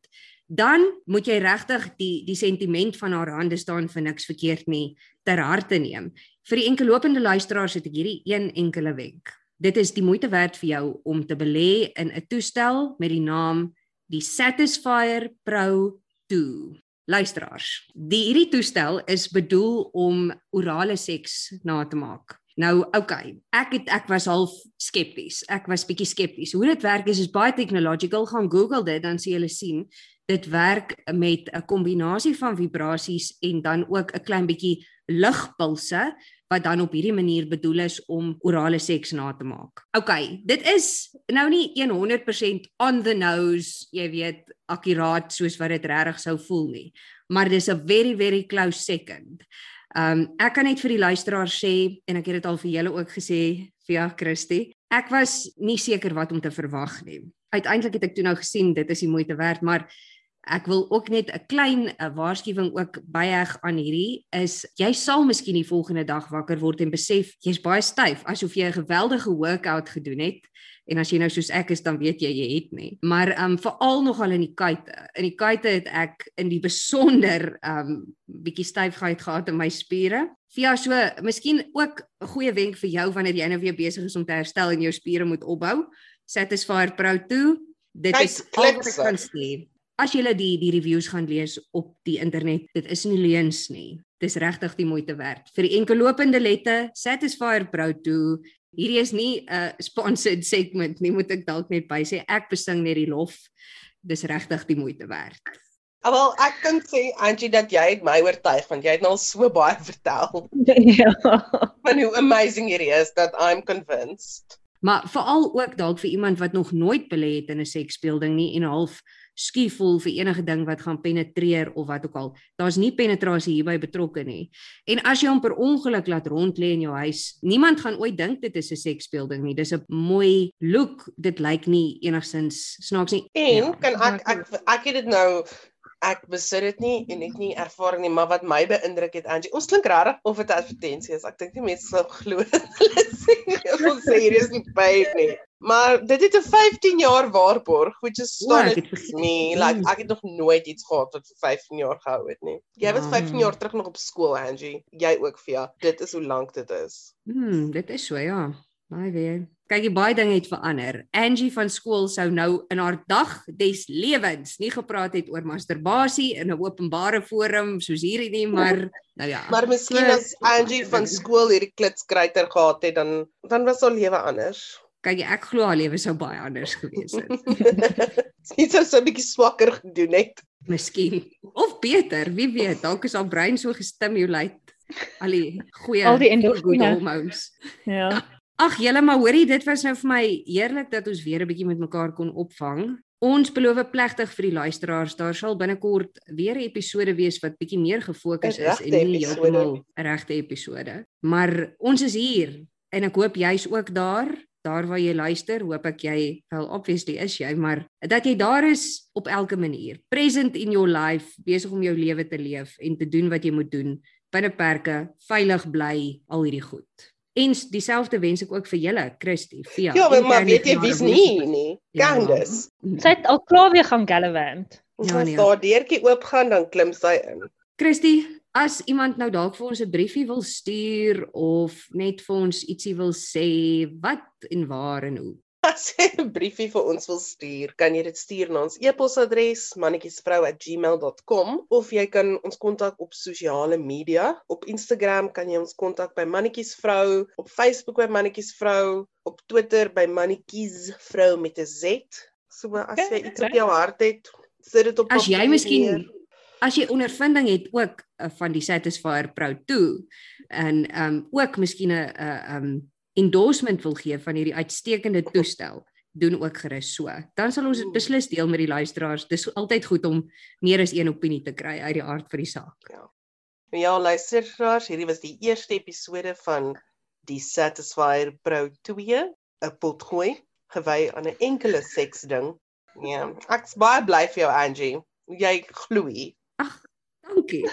dan moet jy regtig die die sentiment van haar hande staan vir niks verkeerd nie ter harte neem. Vir die enkelopende luisteraars het ek hierdie een enkele wenk. Dit is die moeite werd vir jou om te belê in 'n toestel met die naam die Satisfyer Pro 2. Luisteraars, die hierdie toestel is bedoel om orale seks na te maak. Nou, okay, ek het ek was half skepties. Ek was bietjie skepties. Hoe dit werk is is baie technological. Gaan Google dit dan sien julle sien dit werk met 'n kombinasie van vibrasies en dan ook 'n klein bietjie ligpulse wat dan op hierdie manier bedoel is om orale seks na te maak. OK, dit is nou nie 100% on the nose, jy weet, akkuraat soos wat dit regtig sou voel nie, maar dis 'n very very close second. Um ek kan net vir die luisteraars sê en ek het dit al vir julle ook gesê via Christie. Ek was nie seker wat om te verwag nie. Uiteindelik het ek toe nou gesien dit is die moeite werd, maar ek wil ook net 'n klein 'n waarskuwing ook byheg aan hierdie is jy sal miskien die volgende dag wakker word en besef jy's baie styf asof jy 'n geweldige workout gedoen het en as jy nou soos ek is dan weet jy jy het nie maar um veral nogal in die kuite in die kuite het ek in die besonder um bietjie styfheid gehad in my spiere Ja, so miskien ook 'n goeie wenk vir jou wanneer jy nou weer besig is om te herstel en jou spiere moet opbou. Satisfyer Pro 2. Dit Kyk, is al wat ek kan sê. As jy die die reviews gaan lees op die internet, dit is nie leuns nie. Dis regtig die moeite werd. Vir die enkellopende lette, Satisfyer Pro 2. Hierdie is nie 'n sponsored segment nie, moet ek dalk net by sê. Ek besing net die lof. Dis regtig die moeite werd. Wel, ek kan sê Angie dat jy het my oortuig want jy het nou al so baie vertel ja. van hoe amazing hierdie is dat I'm convinced. Maar veral ook dalk vir iemand wat nog nooit belê het in 'n seksspeelding nie en half skie voel vir enige ding wat gaan penetreer of wat ook al. Daar's nie penetrasie hierby betrokke nie. En as jy hom per ongeluk laat rond lê in jou huis, niemand gaan ooit dink dit is 'n seksspeelding nie. Dis 'n mooi look. Dit lyk nie enigsins snaaks nie. En Ja. kan ek ek ek het dit nou ek besit dit nie en ek nie ervaring nie, maar wat my beïndruk het Angie, ons klink regtig of dit 'n advertensie is. Ek dink nie mense sal glo dit hulle sê ons sê hier is nie paid nie. Maar dit het 'n 15 jaar waarborg, which is stunning het vergeet. me. Like ek het nog nooit iets gehad wat vir 15 jaar gehou het nie. Jy was 15 Wow. jaar terug nog op skool, Angie. Jy ook via. Dit is hoe lank dit is. Hmm, dit is so ja. Baie weer. Kyk, die baie dinge het verander. Angie van skool sou nou in haar dag des lewens nie gepraat het oor masturbasie in 'n openbare forum soos hierdie nie, maar nou ja. Maar miskien So- as Angie van skool hierdie klitskryter gehad het, dan dan was haar lewe anders. Kyk, ek glo haar lewe sou baie anders gewees het. Sy sou so 'n bietjie swakker gedoen het. Miskien of beter, wie weet, dalk is haar brein so gestimulate al die goeie Al die endorfine. hormones. Ja. Ag julle, maar hoorie, dit was nou vir my heerlik dat ons weer 'n bietjie met mekaar kon opvang. Ons beloof plegtig vir die luisteraars, daar sal binnekort weer 'n episode wees wat bietjie meer gefokus is en nie heeltemal 'n regte episode. Maar ons is hier en ek hoop jy's ook daar. Daar waar jy luister, hoop ek jy wel obviously is jy, maar dat jy daar is op elke manier. Present in your life, besig om jou lewe te leef en te doen wat jy moet doen binne perke, veilig bly, al hierdie goed. En dieselfde wens ek ook vir julle, Christie, Via. Ja, maar, maar weet jy wie's nie nie? Ja. Candice. Sy het al klaar weer gaan gallivant. Ons Ja, ja, nee. daar deurtjie oopgaan dan klim sy in. Christie, as iemand nou dalk vir ons 'n briefie wil stuur of net vir ons ietsie wil sê, wat en waar en hoe. As jy 'n briefie vir ons wil stuur, kan jy dit stuur na ons e-posadres mannetjiesvrou@gmail.com of jy kan ons kontak op sosiale media. Op Instagram kan jy ons kontak by mannetjiesvrou, op Facebook by mannetjiesvrou, op Twitter by mannetjiesvrou met 'n Z. So as jy iets op jou hart het, sit dit op As jy papier miskien. As jy ondervinding het ook uh, van die Satisfyer Pro 2 en ehm um, ook miskien 'n 'n ehm um, endorsement wil gee van hierdie uitstekende toestel, doen ook gerus so. Dan sal ons dit beslis deel met die luisteraars. Dis altyd goed om meer as een opinie te kry uit die aard van die saak. Ja, luisteraars, hierdie was die eerste episode van die Satisfyer Pro 2, 'n potgooi gewy aan 'n enkele seks ding. Ja, ek's baie bly vir jou Angie. Jy gloei, Dankie.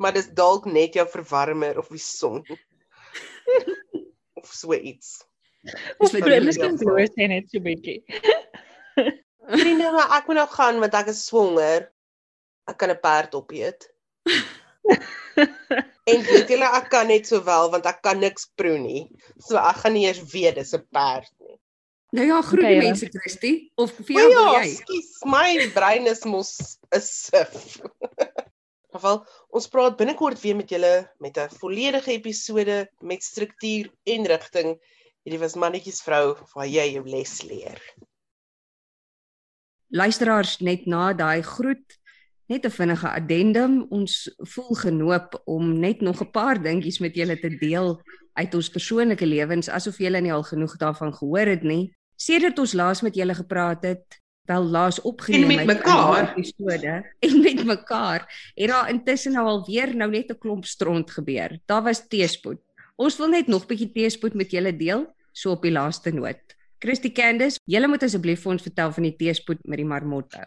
maar dis dalk net jou verwarmer of die son. of so iets. Dis wat jy Miskien glo sy net so bietjie. Vriende, maar ek moet nou gaan want ek is swanger. Ek kan 'n perd opeet. en weet julle, ek kan net sowel want ek kan niks proe nie. So ek gaan nie eers weet dis 'n perd nie. Nou ja, groet Okay, die julle. mense Christie of vir Ja, jou ja, jy. skus, my brein is mos 'n sif. Geval, ons praat binnekort weer met julle met 'n volledige episode met struktuur en rigting. Hierdie was mannetjies vrou waar jy jou les leer. luisteraars net na daai groet net 'n vinnige addendum ons voel genoop om net nog 'n paar dingetjies met julle te deel uit ons persoonlike lewens asof julle nie al genoeg daarvan gehoor het nie sedert ons laas met julle gepraat het wel laas opgeneem En met mekaar. episode en met mekaar het daar intussen nou al weer nou net 'n klomp stront gebeur daar was teespoed ons wil net nog bietjie teespoed met julle deel so op die laaste noot Christy Candice, julle moet asseblief vir ons vertel van die teespoed met die marmotte.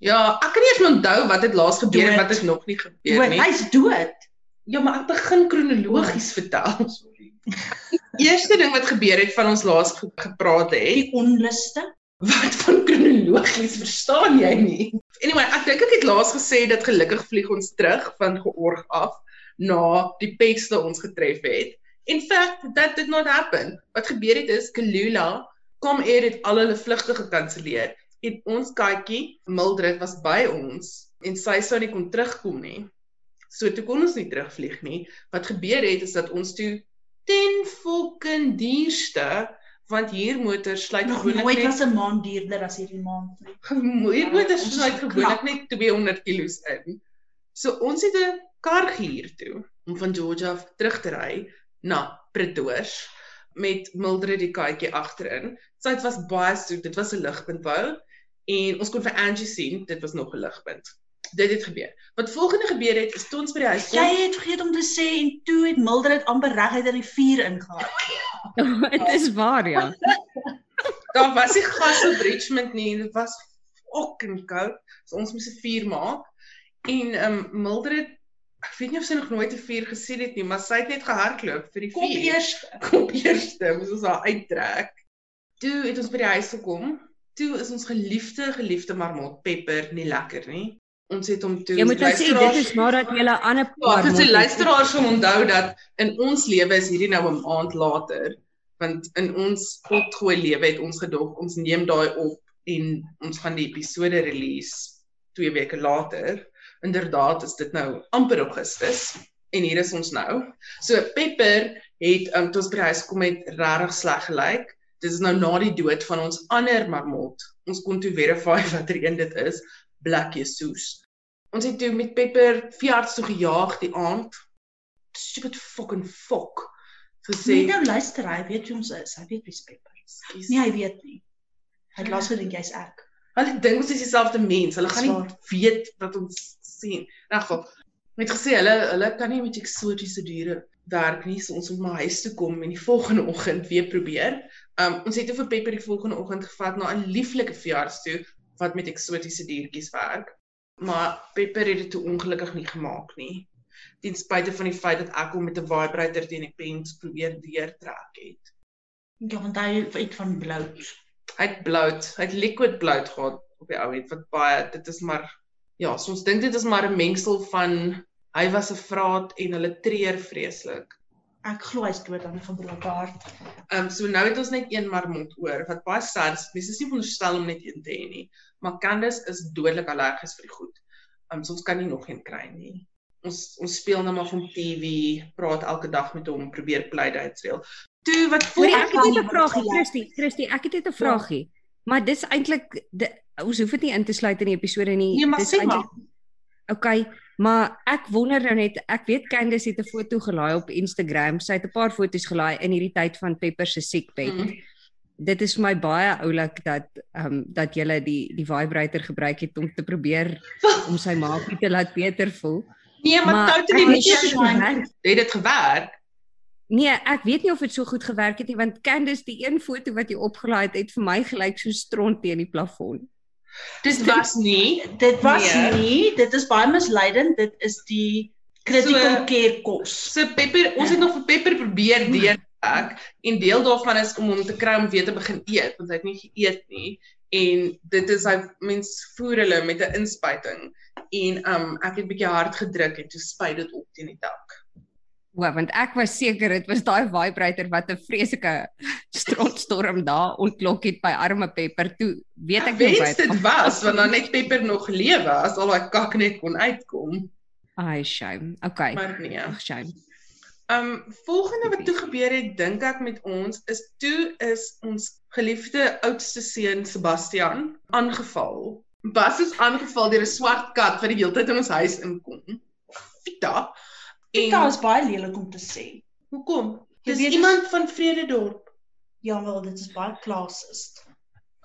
Ja, ek kan nie eens onthou wat het laas gebeur en Dood. wat het nog nie gebeur Dood, nie. hy's dood. Ja, maar ek begin kronologies vertel. Sorry. Eerste ding wat gebeur het van ons laas ge- gepraat het, Die onluste. wat van kronologies verstaan jy nie? Anyway, ek dink ek het laas gesê dat gelukkig vlieg ons terug van georg af na die peste ons getref het. In fact, that did not happen. Wat gebeur het is Kalula kom eer het al hulle vlugte gekanselleer en ons katjie Mildred was by ons en sy sou nie kon terugkom nie. So toe kon ons nie terugvlieg nie. Wat gebeur het is dat ons toe ten fucking duurste want hier motors sluit gewoonlik nooit net was 'n maand duurder as hierdie maand nie. Hier motors Ons is sluit gewoonlik net 200 kg in. So ons het 'n kar gehuur toe om van Georgia af terug te ry na Pretoria met Mildred die katjie agterin. So dit was baie soet, dit was 'n ligpunt wou en ons kon vir Angie sien, dit was nog 'n ligpunt. Dit het gebeur. Wat volgende gebeur het is toe ons by die huis kom. Jy het vergeet om te sê en toe het Mildred amper reguit in die vuur ingegaan. Dit is waar ja. Daar was nie gas op Richmond nie en dit was fucking koud. So ons moes 'n vuur maak. En ehm um, Mildred, ek weet nie of sy nog nooit 'n vuur gesien het nie, maar sy het net gehardloop vir die Kom vuur. eers. kom eerste, moes ons haar uittrek. Toe het ons by die huis gekom. Toe is ons geliefde geliefde marmot Pepper nie lekker nie. Ons het hom toe Jy moet nou sê dit is nadat jy 'n ander Ja, paar vir sy mot- luisteraars sal onthou dat in ons lewe is hierdie nou 'n maand later, want in ons potgooi lewe het ons gedog ons neem daai op en ons gaan die episode release 2 weke later. Inderdaad is dit nou amper Augustus en hier is ons nou. So Pepper het um, toe ons by die huis kom het regtig sleg gelyk. Dit is nou na die dood van ons ander marmot. Ons kon toe verify watter een dit is, Black Jesus. Ons het toe met Pepper veearts toe gejaag die aand. Stupid fucking fuck. Gesê, Nee, nou luister, hy weet wie ons is. Hy weet wie's Pepper. "Skus." Nee, hy weet nie. Hy het laas gedink jy's ek. Hulle dink ons is dieselfde mens. Hulle gaan nie waar. weet wat ons sien. In elk geval, het gesê hulle hulle kan nie met eksotiese diere werk nie. So ons moet maar huis toe kom en die volgende oggend weer probeer. Um ons het toe vir Pepper die volgende oggend gevat na 'n lieflike veearts toe wat met eksotiese diertjies werk. Maar Pepper het dit toe ongelukkig nie gemaak nie. Ten spyte van die feit dat ek hom met 'n vibrator teen die pens probeer deurtrek het. Ja, want hy het van blout. Hy het blout, hy het liquid blout gehad op die ou end wat baie dit is maar ja, so ons dink dit is maar 'n mengsel van hy was 'n vraat en hulle treur vreeslik. Ek glo hy's dood aan 'n gebroke hart. Ehm um, so nou het ons net een marmot oor wat baie sad is. Mense is nie veronderstel om net een te hê nie, maar Candice is dodelik allergies vir die goed. Ehm um, so ons kan nie nog een kry nie. Ons ons speel nou maar van TV, praat elke dag met hom, probeer blyde uitspeel. Toe wat voor ek het net 'n vragie, Christie, Christie, ek het net 'n vragie. Maar dis eintlik ons hoef dit nie in te sluit in die episode nie. Nee, maar dis maar. Okay, maar ek wonder nou net, ek weet Candice het 'n foto gelaai op Instagram. Sy het 'n paar foto's gelaai in hierdie tyd van Pepper se siekbed. Mm. Dit is vir my baie oulik dat ehm um, dat jy die die vibrator gebruik het om te probeer om sy maakie te laat beter voel. Nee, maar, maar totally ek nie. weet nie of dit gewerk- Het dit gewerk? Nee, ek weet nie of dit so goed gewerk het nie want Candice die een foto wat jy opgelaai het, het vir my gelyk so stront teen die plafon. Dit was nie. Dit was Nee. nie, dit is baie misleidend. Dit is die critical So- care kos. So Pepper, ons het nog vir Pepper probeer deurtrek en deel daarvan is om hom te kry om weer te begin eet want hy het nie geëet nie en dit is hy mens voer hulle met 'n inspuiting en um ek het bietjie hard gedruk en toe spuit dit op teen die dak. O, want ek was seker dit was daai vibrator wat 'n vreeslike strontstorm daar ontlok het by arme Pepper. Toe weet ek nie Wens dit was want dan net Pepper nog lewe as al daai kak net kon uitkom. Ai, shame. Okay. Maar nee. Ag, shame. Um volgende wat toe gebeur het dink ek met ons is toe is ons geliefde oudste seun Sebastian aangeval. Bas is aangeval deur 'n swart kat wat die hele tyd in ons huis inkom. Vita. Pita is baie lelik om te sê. hoekom? Dis weet, iemand van Vrededorp. Ja wel, dit is baie klassist.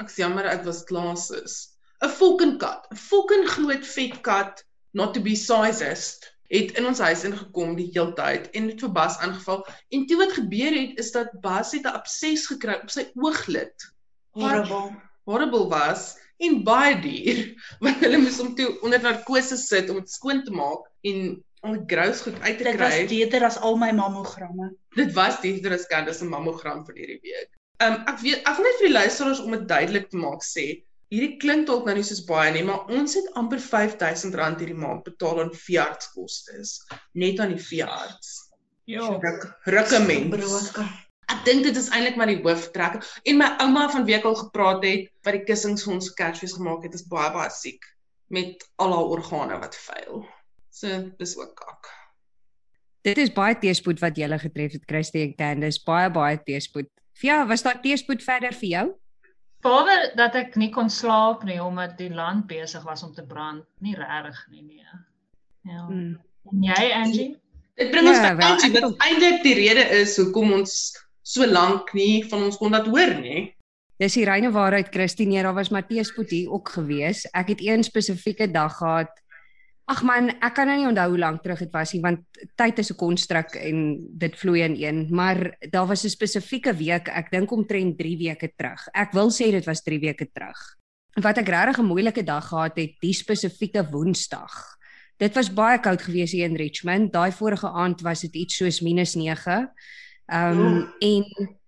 Ek's jammer ek was classes. 'n Fucking kat, 'n fucking groot vet kat, not to be sized, het in ons huis ingekom die hele tyd en het vir Bas aangeval. En toe wat gebeur het is dat Bas het 'n abses gekry op sy ooglid. Horrible. horrible was en baie duur want hulle moes hom toe onder narkose sit om dit skoon te maak en al die grous goed uit te Dit was kry. beter as al my mammogramme. Dit was duurder as Candice se mammogram vir hierdie week. Um ek weet ek wil net vir die luisteraars om dit duidelik te maak sê, hierdie klink dalk nou nie soos baie nie, maar ons het amper R5000 hierdie maand betaal aan veeartskoste net aan die veearts. Ja. Ruk rukke mens. Broke. Ek dink dit is eintlik maar die hooftrek. En my ouma van wie ek al gepraat het wat die kussings vir ons Kersfees gemaak het, is baie baie siek met al haar organe wat faal. So dis ook kak. Dit is baie teëspoed wat julle getref het, Christie en Candice. Baie baie teëspoed Ja, was daar teespoed verder vir jou? Behalwe dat ek nie kon slaap nie omdat die land besig was om te brand, nie regtig nie nee. Ja. Hmm. En jy Angie? Dit bring ons Ja, by wel, Angie ek wat eintlik die rede is hoekom ons so lank nie van ons kon dat hoor nie. Dis die reine waarheid Christine, daar was Matteus Poetie ook gewees. Ek het een spesifieke dag gehad. Ag man, ek kan nou nie onthou hoe lank terug dit was nie want tyd is 'n konstruk en dit vloei in een, maar daar was 'n spesifieke week, ek dink omtrent 3 weke terug. Ek wil sê dit was 3 weke terug. Wat ek regtig 'n moeilike dag gehad het, die spesifieke Woensdag. Dit was baie koud geweest hier in Richmond. Daai vorige aand was dit iets soos -9. Ehm um, en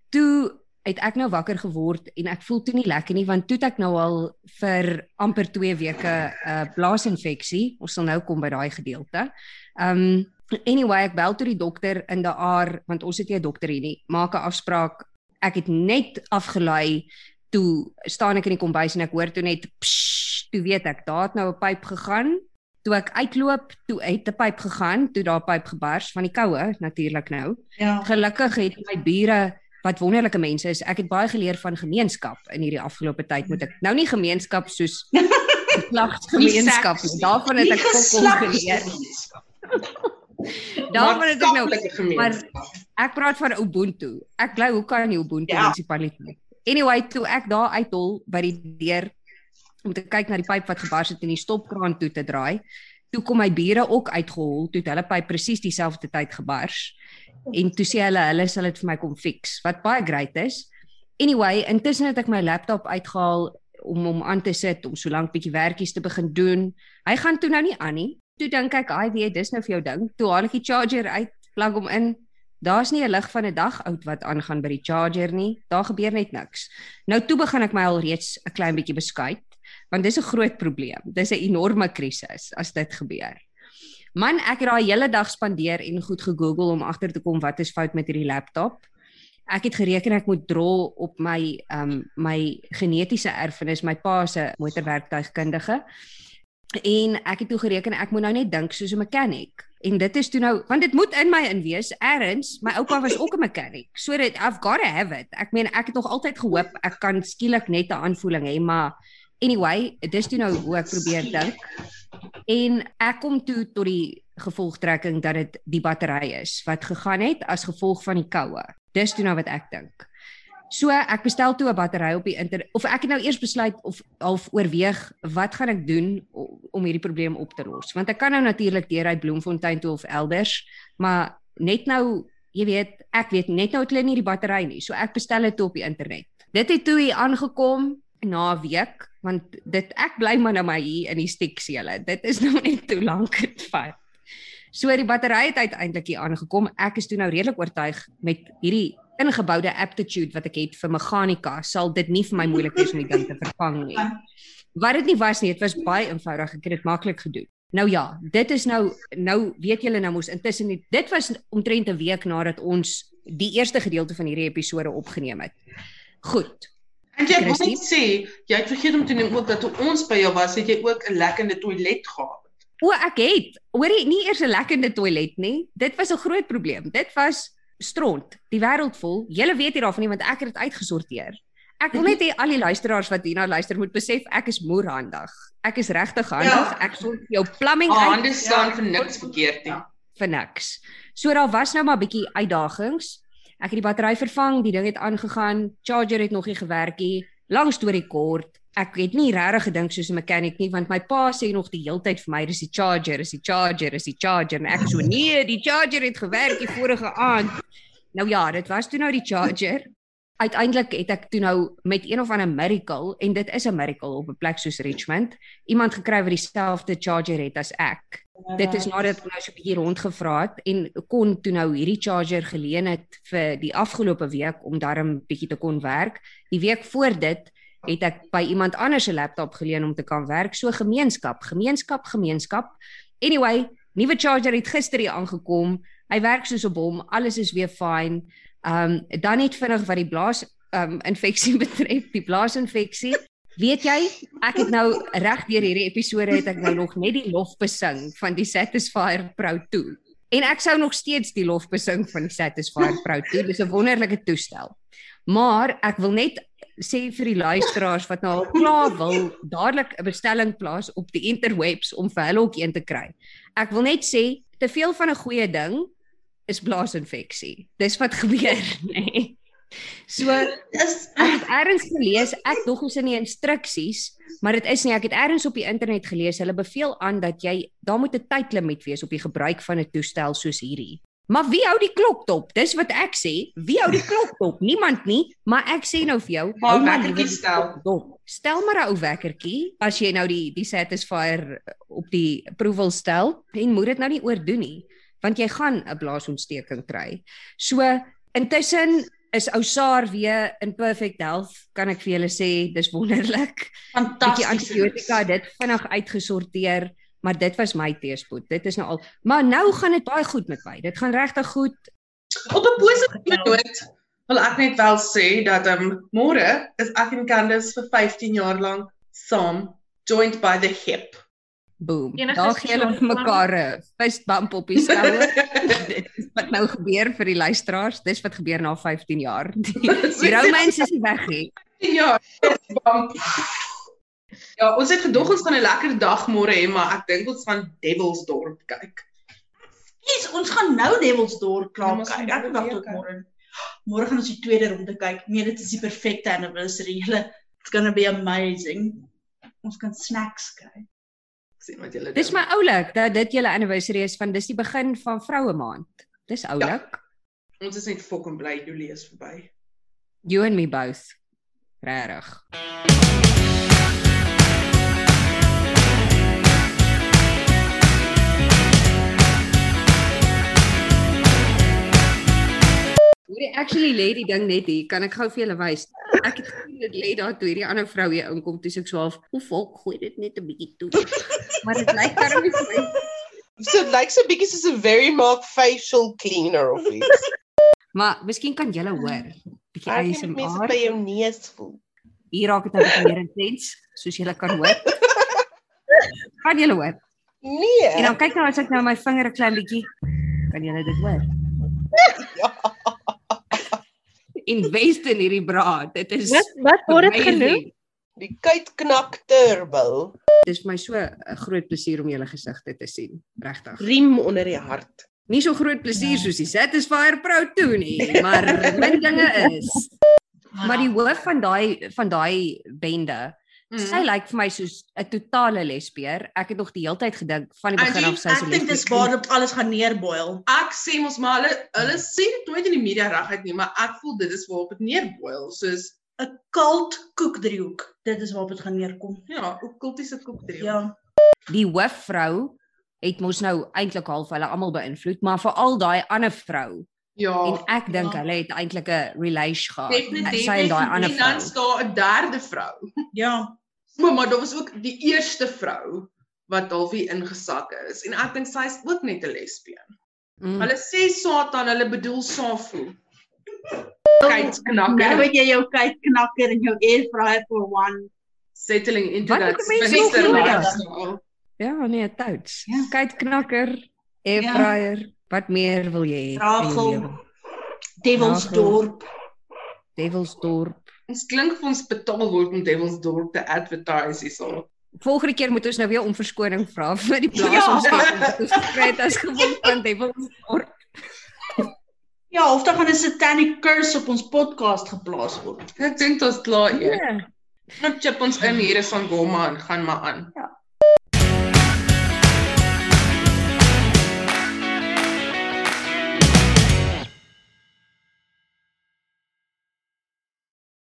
toe het ek nou wakker geword en ek voel toe nie lekker nie want toe ek nou al vir amper 2 weke 'n uh, blaasinfeksie. Ons sal nou kom by daai gedeelte. Um anyway, ek bel toe die dokter in die aar want ons het nie 'n dokter hier nie. Maak 'n afspraak. Ek het net afgelei toe staan ek in die kombuis en ek hoor toe net psh, toe weet ek daar het nou 'n pyp gegaan. Toe ek uitloop, toe het 'n pyp gegaan, toe daar pyp gebars van die koue natuurlik nou. Ja. Gelukkig het my bure wat wonderlike mense is. Ek het baie geleer van gemeenskap in hierdie afgelope tyd moet ek. Nou nie gemeenskap soos geslagsgemeenskap nie. Daarvan het ek fokol geleer. Daarvan het ek nou maar ek praat van Ubuntu. Ek bly hoe kan jy Ubuntu Ja. munisipaliteit. Anyway, toe ek daar uithol by die deur om te kyk na die pyp wat gebars het en die stopkraan toe te draai, toe kom my bure ook uitgehol, toe het hulle pyp presies dieselfde tyd gebars. En toe sê hulle hulle sal dit vir my kom fix, wat baie great is. Anyway, intussen het ek my laptop uitgehaal om hom aan te sit om so lank bietjie werkies te begin doen. Hy gaan toe nou nie aan nie. Toe dink ek, "Ai, weet, dis nou vir jou ding." Toe haal ek die charger uit, plug hom in. Daar's nie 'n lig van 'n dag oud wat aangaan by die charger nie. Daar gebeur net niks. Nou toe begin ek my al reeds 'n klein bietjie beskuit, want dis 'n groot probleem. Dis 'n enorme krisis as dit gebeur. Man, ek het daai hele dag spandeer en goed gegoogel om agter te kom wat is fout met hierdie laptop. Ek het gereken ek moet draw op my ehm um, my genetiese erfenis, my pa se motorwerktuigkundige. En ek het toe gereken ek moet nou net dink soos 'n mechanic. En dit is toe nou want dit moet in my inwees erns. My oupa was ook 'n mechanic. So dit I've got to have it. Ek meen ek het nog altyd gehoop ek kan skielik net 'n aanvoeling hê, maar anyway, dis toe nou hoe ek probeer dink. En ek kom toe tot die gevolgtrekking dat dit die battery is wat gegaan het as gevolg van die koue. Dis toe nou wat ek dink. So ek bestel toe 'n battery op die internet of ek het nou eers besluit of half oorweeg wat gaan ek doen om hierdie probleem op te los want ek kan nou natuurlik deur uit Bloemfontein toe of elders maar net nou jy weet ek weet net nou het hulle nie die battery nie so ek bestel dit toe op die internet dit het toe hier aangekom na 'n week want dit ek bly maar nou maar hier in die stiksele dit is nou net te lank dit vat So die battery het uiteindelik hier aangekom. Ek is toe nou redelik oortuig met hierdie ingeboude aptitude wat ek het vir meganika, sal dit nie vir my moeilik wees om die ding te vervang nie. Wat dit nie was nie, dit was baie eenvoudig. Ek het dit maklik gedoen. Nou ja, dit is nou nou weet julle nou mos intussen nie, dit was omtrent 'n week nadat ons die eerste gedeelte van hierdie episode opgeneem het. Goed. En jy moet net sê, jy het vergeet om te noem ook dat toe ons by jou was, het jy ook 'n lekkende toilet gehad. O, ek het. Hoorie, nie eers 'n lekkende toilet nie. Dit was 'n groot probleem. Dit was stront. Die wêreld vol. Julle weet nie daarvan nie want ek het dit uitgesorteer. Ek wil net hê al die luisteraars wat hierna luister moet besef ek is moerhandig. Ek is regtig handig. Ja. Ek sort jou plumbing Haar uit hande staan vir niks verkeerd nie. vir niks. So daar was nou maar bietjie uitdagings. Ek het die battery vervang, die ding het aangegaan, charger het nog nie gewerk nie. Lang storie kort, ek het nie regtig gedink soos 'n mechanic nie want my pa sê nog die heeltyd vir my dis die charger, is die charger, is die charger en ek so nee, die charger het gewerk die vorige aand. Nou ja, dit was toe nou die charger. Uiteindelik het ek toe nou met een of ander miracle en dit is 'n miracle op 'n plek soos Richmond, iemand gekry wat dieselfde charger het as ek. Dit is nadat ek nou so 'n bietjie rondgevra het en kon toe nou hierdie charger geleen het vir die afgelope week om darm bietjie te kon werk. Die week voor dit het ek by iemand anders se laptop geleen om te kan werk. So gemeenskap, gemeenskap, gemeenskap. Anyway, nuwe charger het gister hier aangekom. Hy werk soos 'n bom. Alles is weer fyn. Ehm um, dan net vinnig wat die blaas ehm um, infeksie betref, die blaasinfeksie. Weet jy, ek het nou reg deur hierdie episode het ek nou nog net die lof besing van die Satisfyer Pro 2. En ek sou nog steeds die lof besing van die Satisfyer Pro 2. Dis 'n wonderlike toestel. Maar ek wil net sê vir die luisteraars wat nou al klaar wil dadelik 'n bestelling plaas op die interwebs om vir hulle ook een te kry. Ek wil net sê te veel van 'n goeie ding is blaasinfeksie. Dis wat gebeur, nê. Nee. So Is ek het eers gelees, ek dog ons in die instruksies, maar dit is nie, ek het eers op die internet gelees, hulle beveel aan dat jy daar moet 'n tydlimiet wees op die gebruik van 'n toestel soos hierdie. Maar wie hou die klok dop? Dis wat ek sê. Wie hou die klok dop? Niemand nie, maar ek sê nou vir jou, hou maar die stel. dop. Stel maar 'n ou wekkertjie as jy nou die die Satisfyer op die approval stel en moet dit nou nie oordoen nie, want jy gaan 'n blaasontsteking kry. So intussen is ou Saar weer in perfect health, kan ek vir julle sê, dis wonderlik. Fantasties. antibiotika het dit vinnig uitgesorteer, maar dit was my teespoed. Dit is nou al. Maar nou gaan dit baie goed met my. Dit gaan regtig goed. Op 'n positiewe noot wil ek net wel sê dat ehm um, môre is ek en Candice vir 15 jaar lank saam joined by the hip. Boom. Daar gee hulle vir mekaar 'n fist bump op die skouer. dit is wat nou gebeur vir die luisteraars. Dis wat gebeur na 15 jaar. Die, die romance is nie weg nie. Ja, bump. Ja, ons het gedog ons gaan 'n lekker dag môre hê, maar ek dink ons gaan Devilsdorp kyk. Yes, ons gaan nou Devilsdorp Ja, klaar ons kyk. Ek wag tot môre. Môre gaan ons die tweede ronde kyk. Nee, dit is die perfekte anniversary. Julle it's going to be amazing. Ons kan snacks kry. Sien wat julle Dis my oulik dat dit julle anniversary is van dis die begin van vroue maand. Dis oulik. Ons is net fucking bly Julie is verby. You and me both. Regtig. Hoorie actually lê die ding net hier. Kan ek gou vir julle wys? Ek het dit lê daar toe hierdie ander vrou hier inkom, toe ek so half, "Hoe volk gooi dit net 'n bietjie toe." Maar dit lyk darm nie vir my. So it lyk so bietjie soos 'n very mark facial cleaner of iets. Maar miskien kan julle hoor. Bietjie Ek het mense ASMR. by jou neus voel. Hier raak dit nou 'n bietjie meer intens, soos julle kan hoor. Kan julle hoor? Nee. En dan kyk nou as ek nou my vinger 'n klein bietjie kan julle dit hoor. Invest in hierdie braad. Dit is Wat wat word dit genoem? Die kuitknak turbo. Dis vir my so 'n groot plesier om julle gesigte te sien, regtig. Riem onder die hart. Nie so groot plesier soos die Satisfyer Pro 2 nie, maar min dinge is. Maar die hoof van daai van daai bende, Mm. sy lyk vir my soos 'n totale lesbier. Ek het nog die hele tyd gedink van die begin af sy is 'n Ek dink dis lesbier. waar dit alles gaan neerboil. Ek sê mos maar hulle hulle sê dit nooit in die media reguit nie, maar ek voel dit is waarop dit neerboil, soos 'n Cult koekdriehoek. Dit is waarop dit gaan neerkom. ja, ook kultiese koekdrie. Ja. die hoofvrou het mos nou eintlik half hulle almal beïnvloed, maar veral daai ander vrou. Ja. En ek dink ja. hulle het eintlik 'n relation gehad. Definitief. Sy en daai ander En dan vrou. staan 'n derde vrou. Ja. Maar maar daar was ook die eerste vrou wat half hier ingesak is en ek dink sy is ook net 'n lesbien. Mm. Hulle sê Satan, hulle bedoel Safu. Nou Kyknakker het jy jou kykknakker en jou air fryer for one. settling into Wat that nodig? lifestyle. Ja, nee, touts. Ja. Kyk knakker, air Ja. fryer. Wat meer wil jy hê? Rachel. lewe? Devilsdorp. Devilsdorp. Ons klink vir ons betaal word om Devilsdorp te advertise hierso. Volgende keer moet ons nou weer om verskoning vra vir die Ja. plaasontsteking wat ons gekry het as gevolg van Devilsdorp. Ja, of dan gaan 'n satanic curse op ons podcast geplaas word. Ek dink dit is klaar eers. Ja. Nou chip ons in hier is van Goma en gaan maar aan. Ja.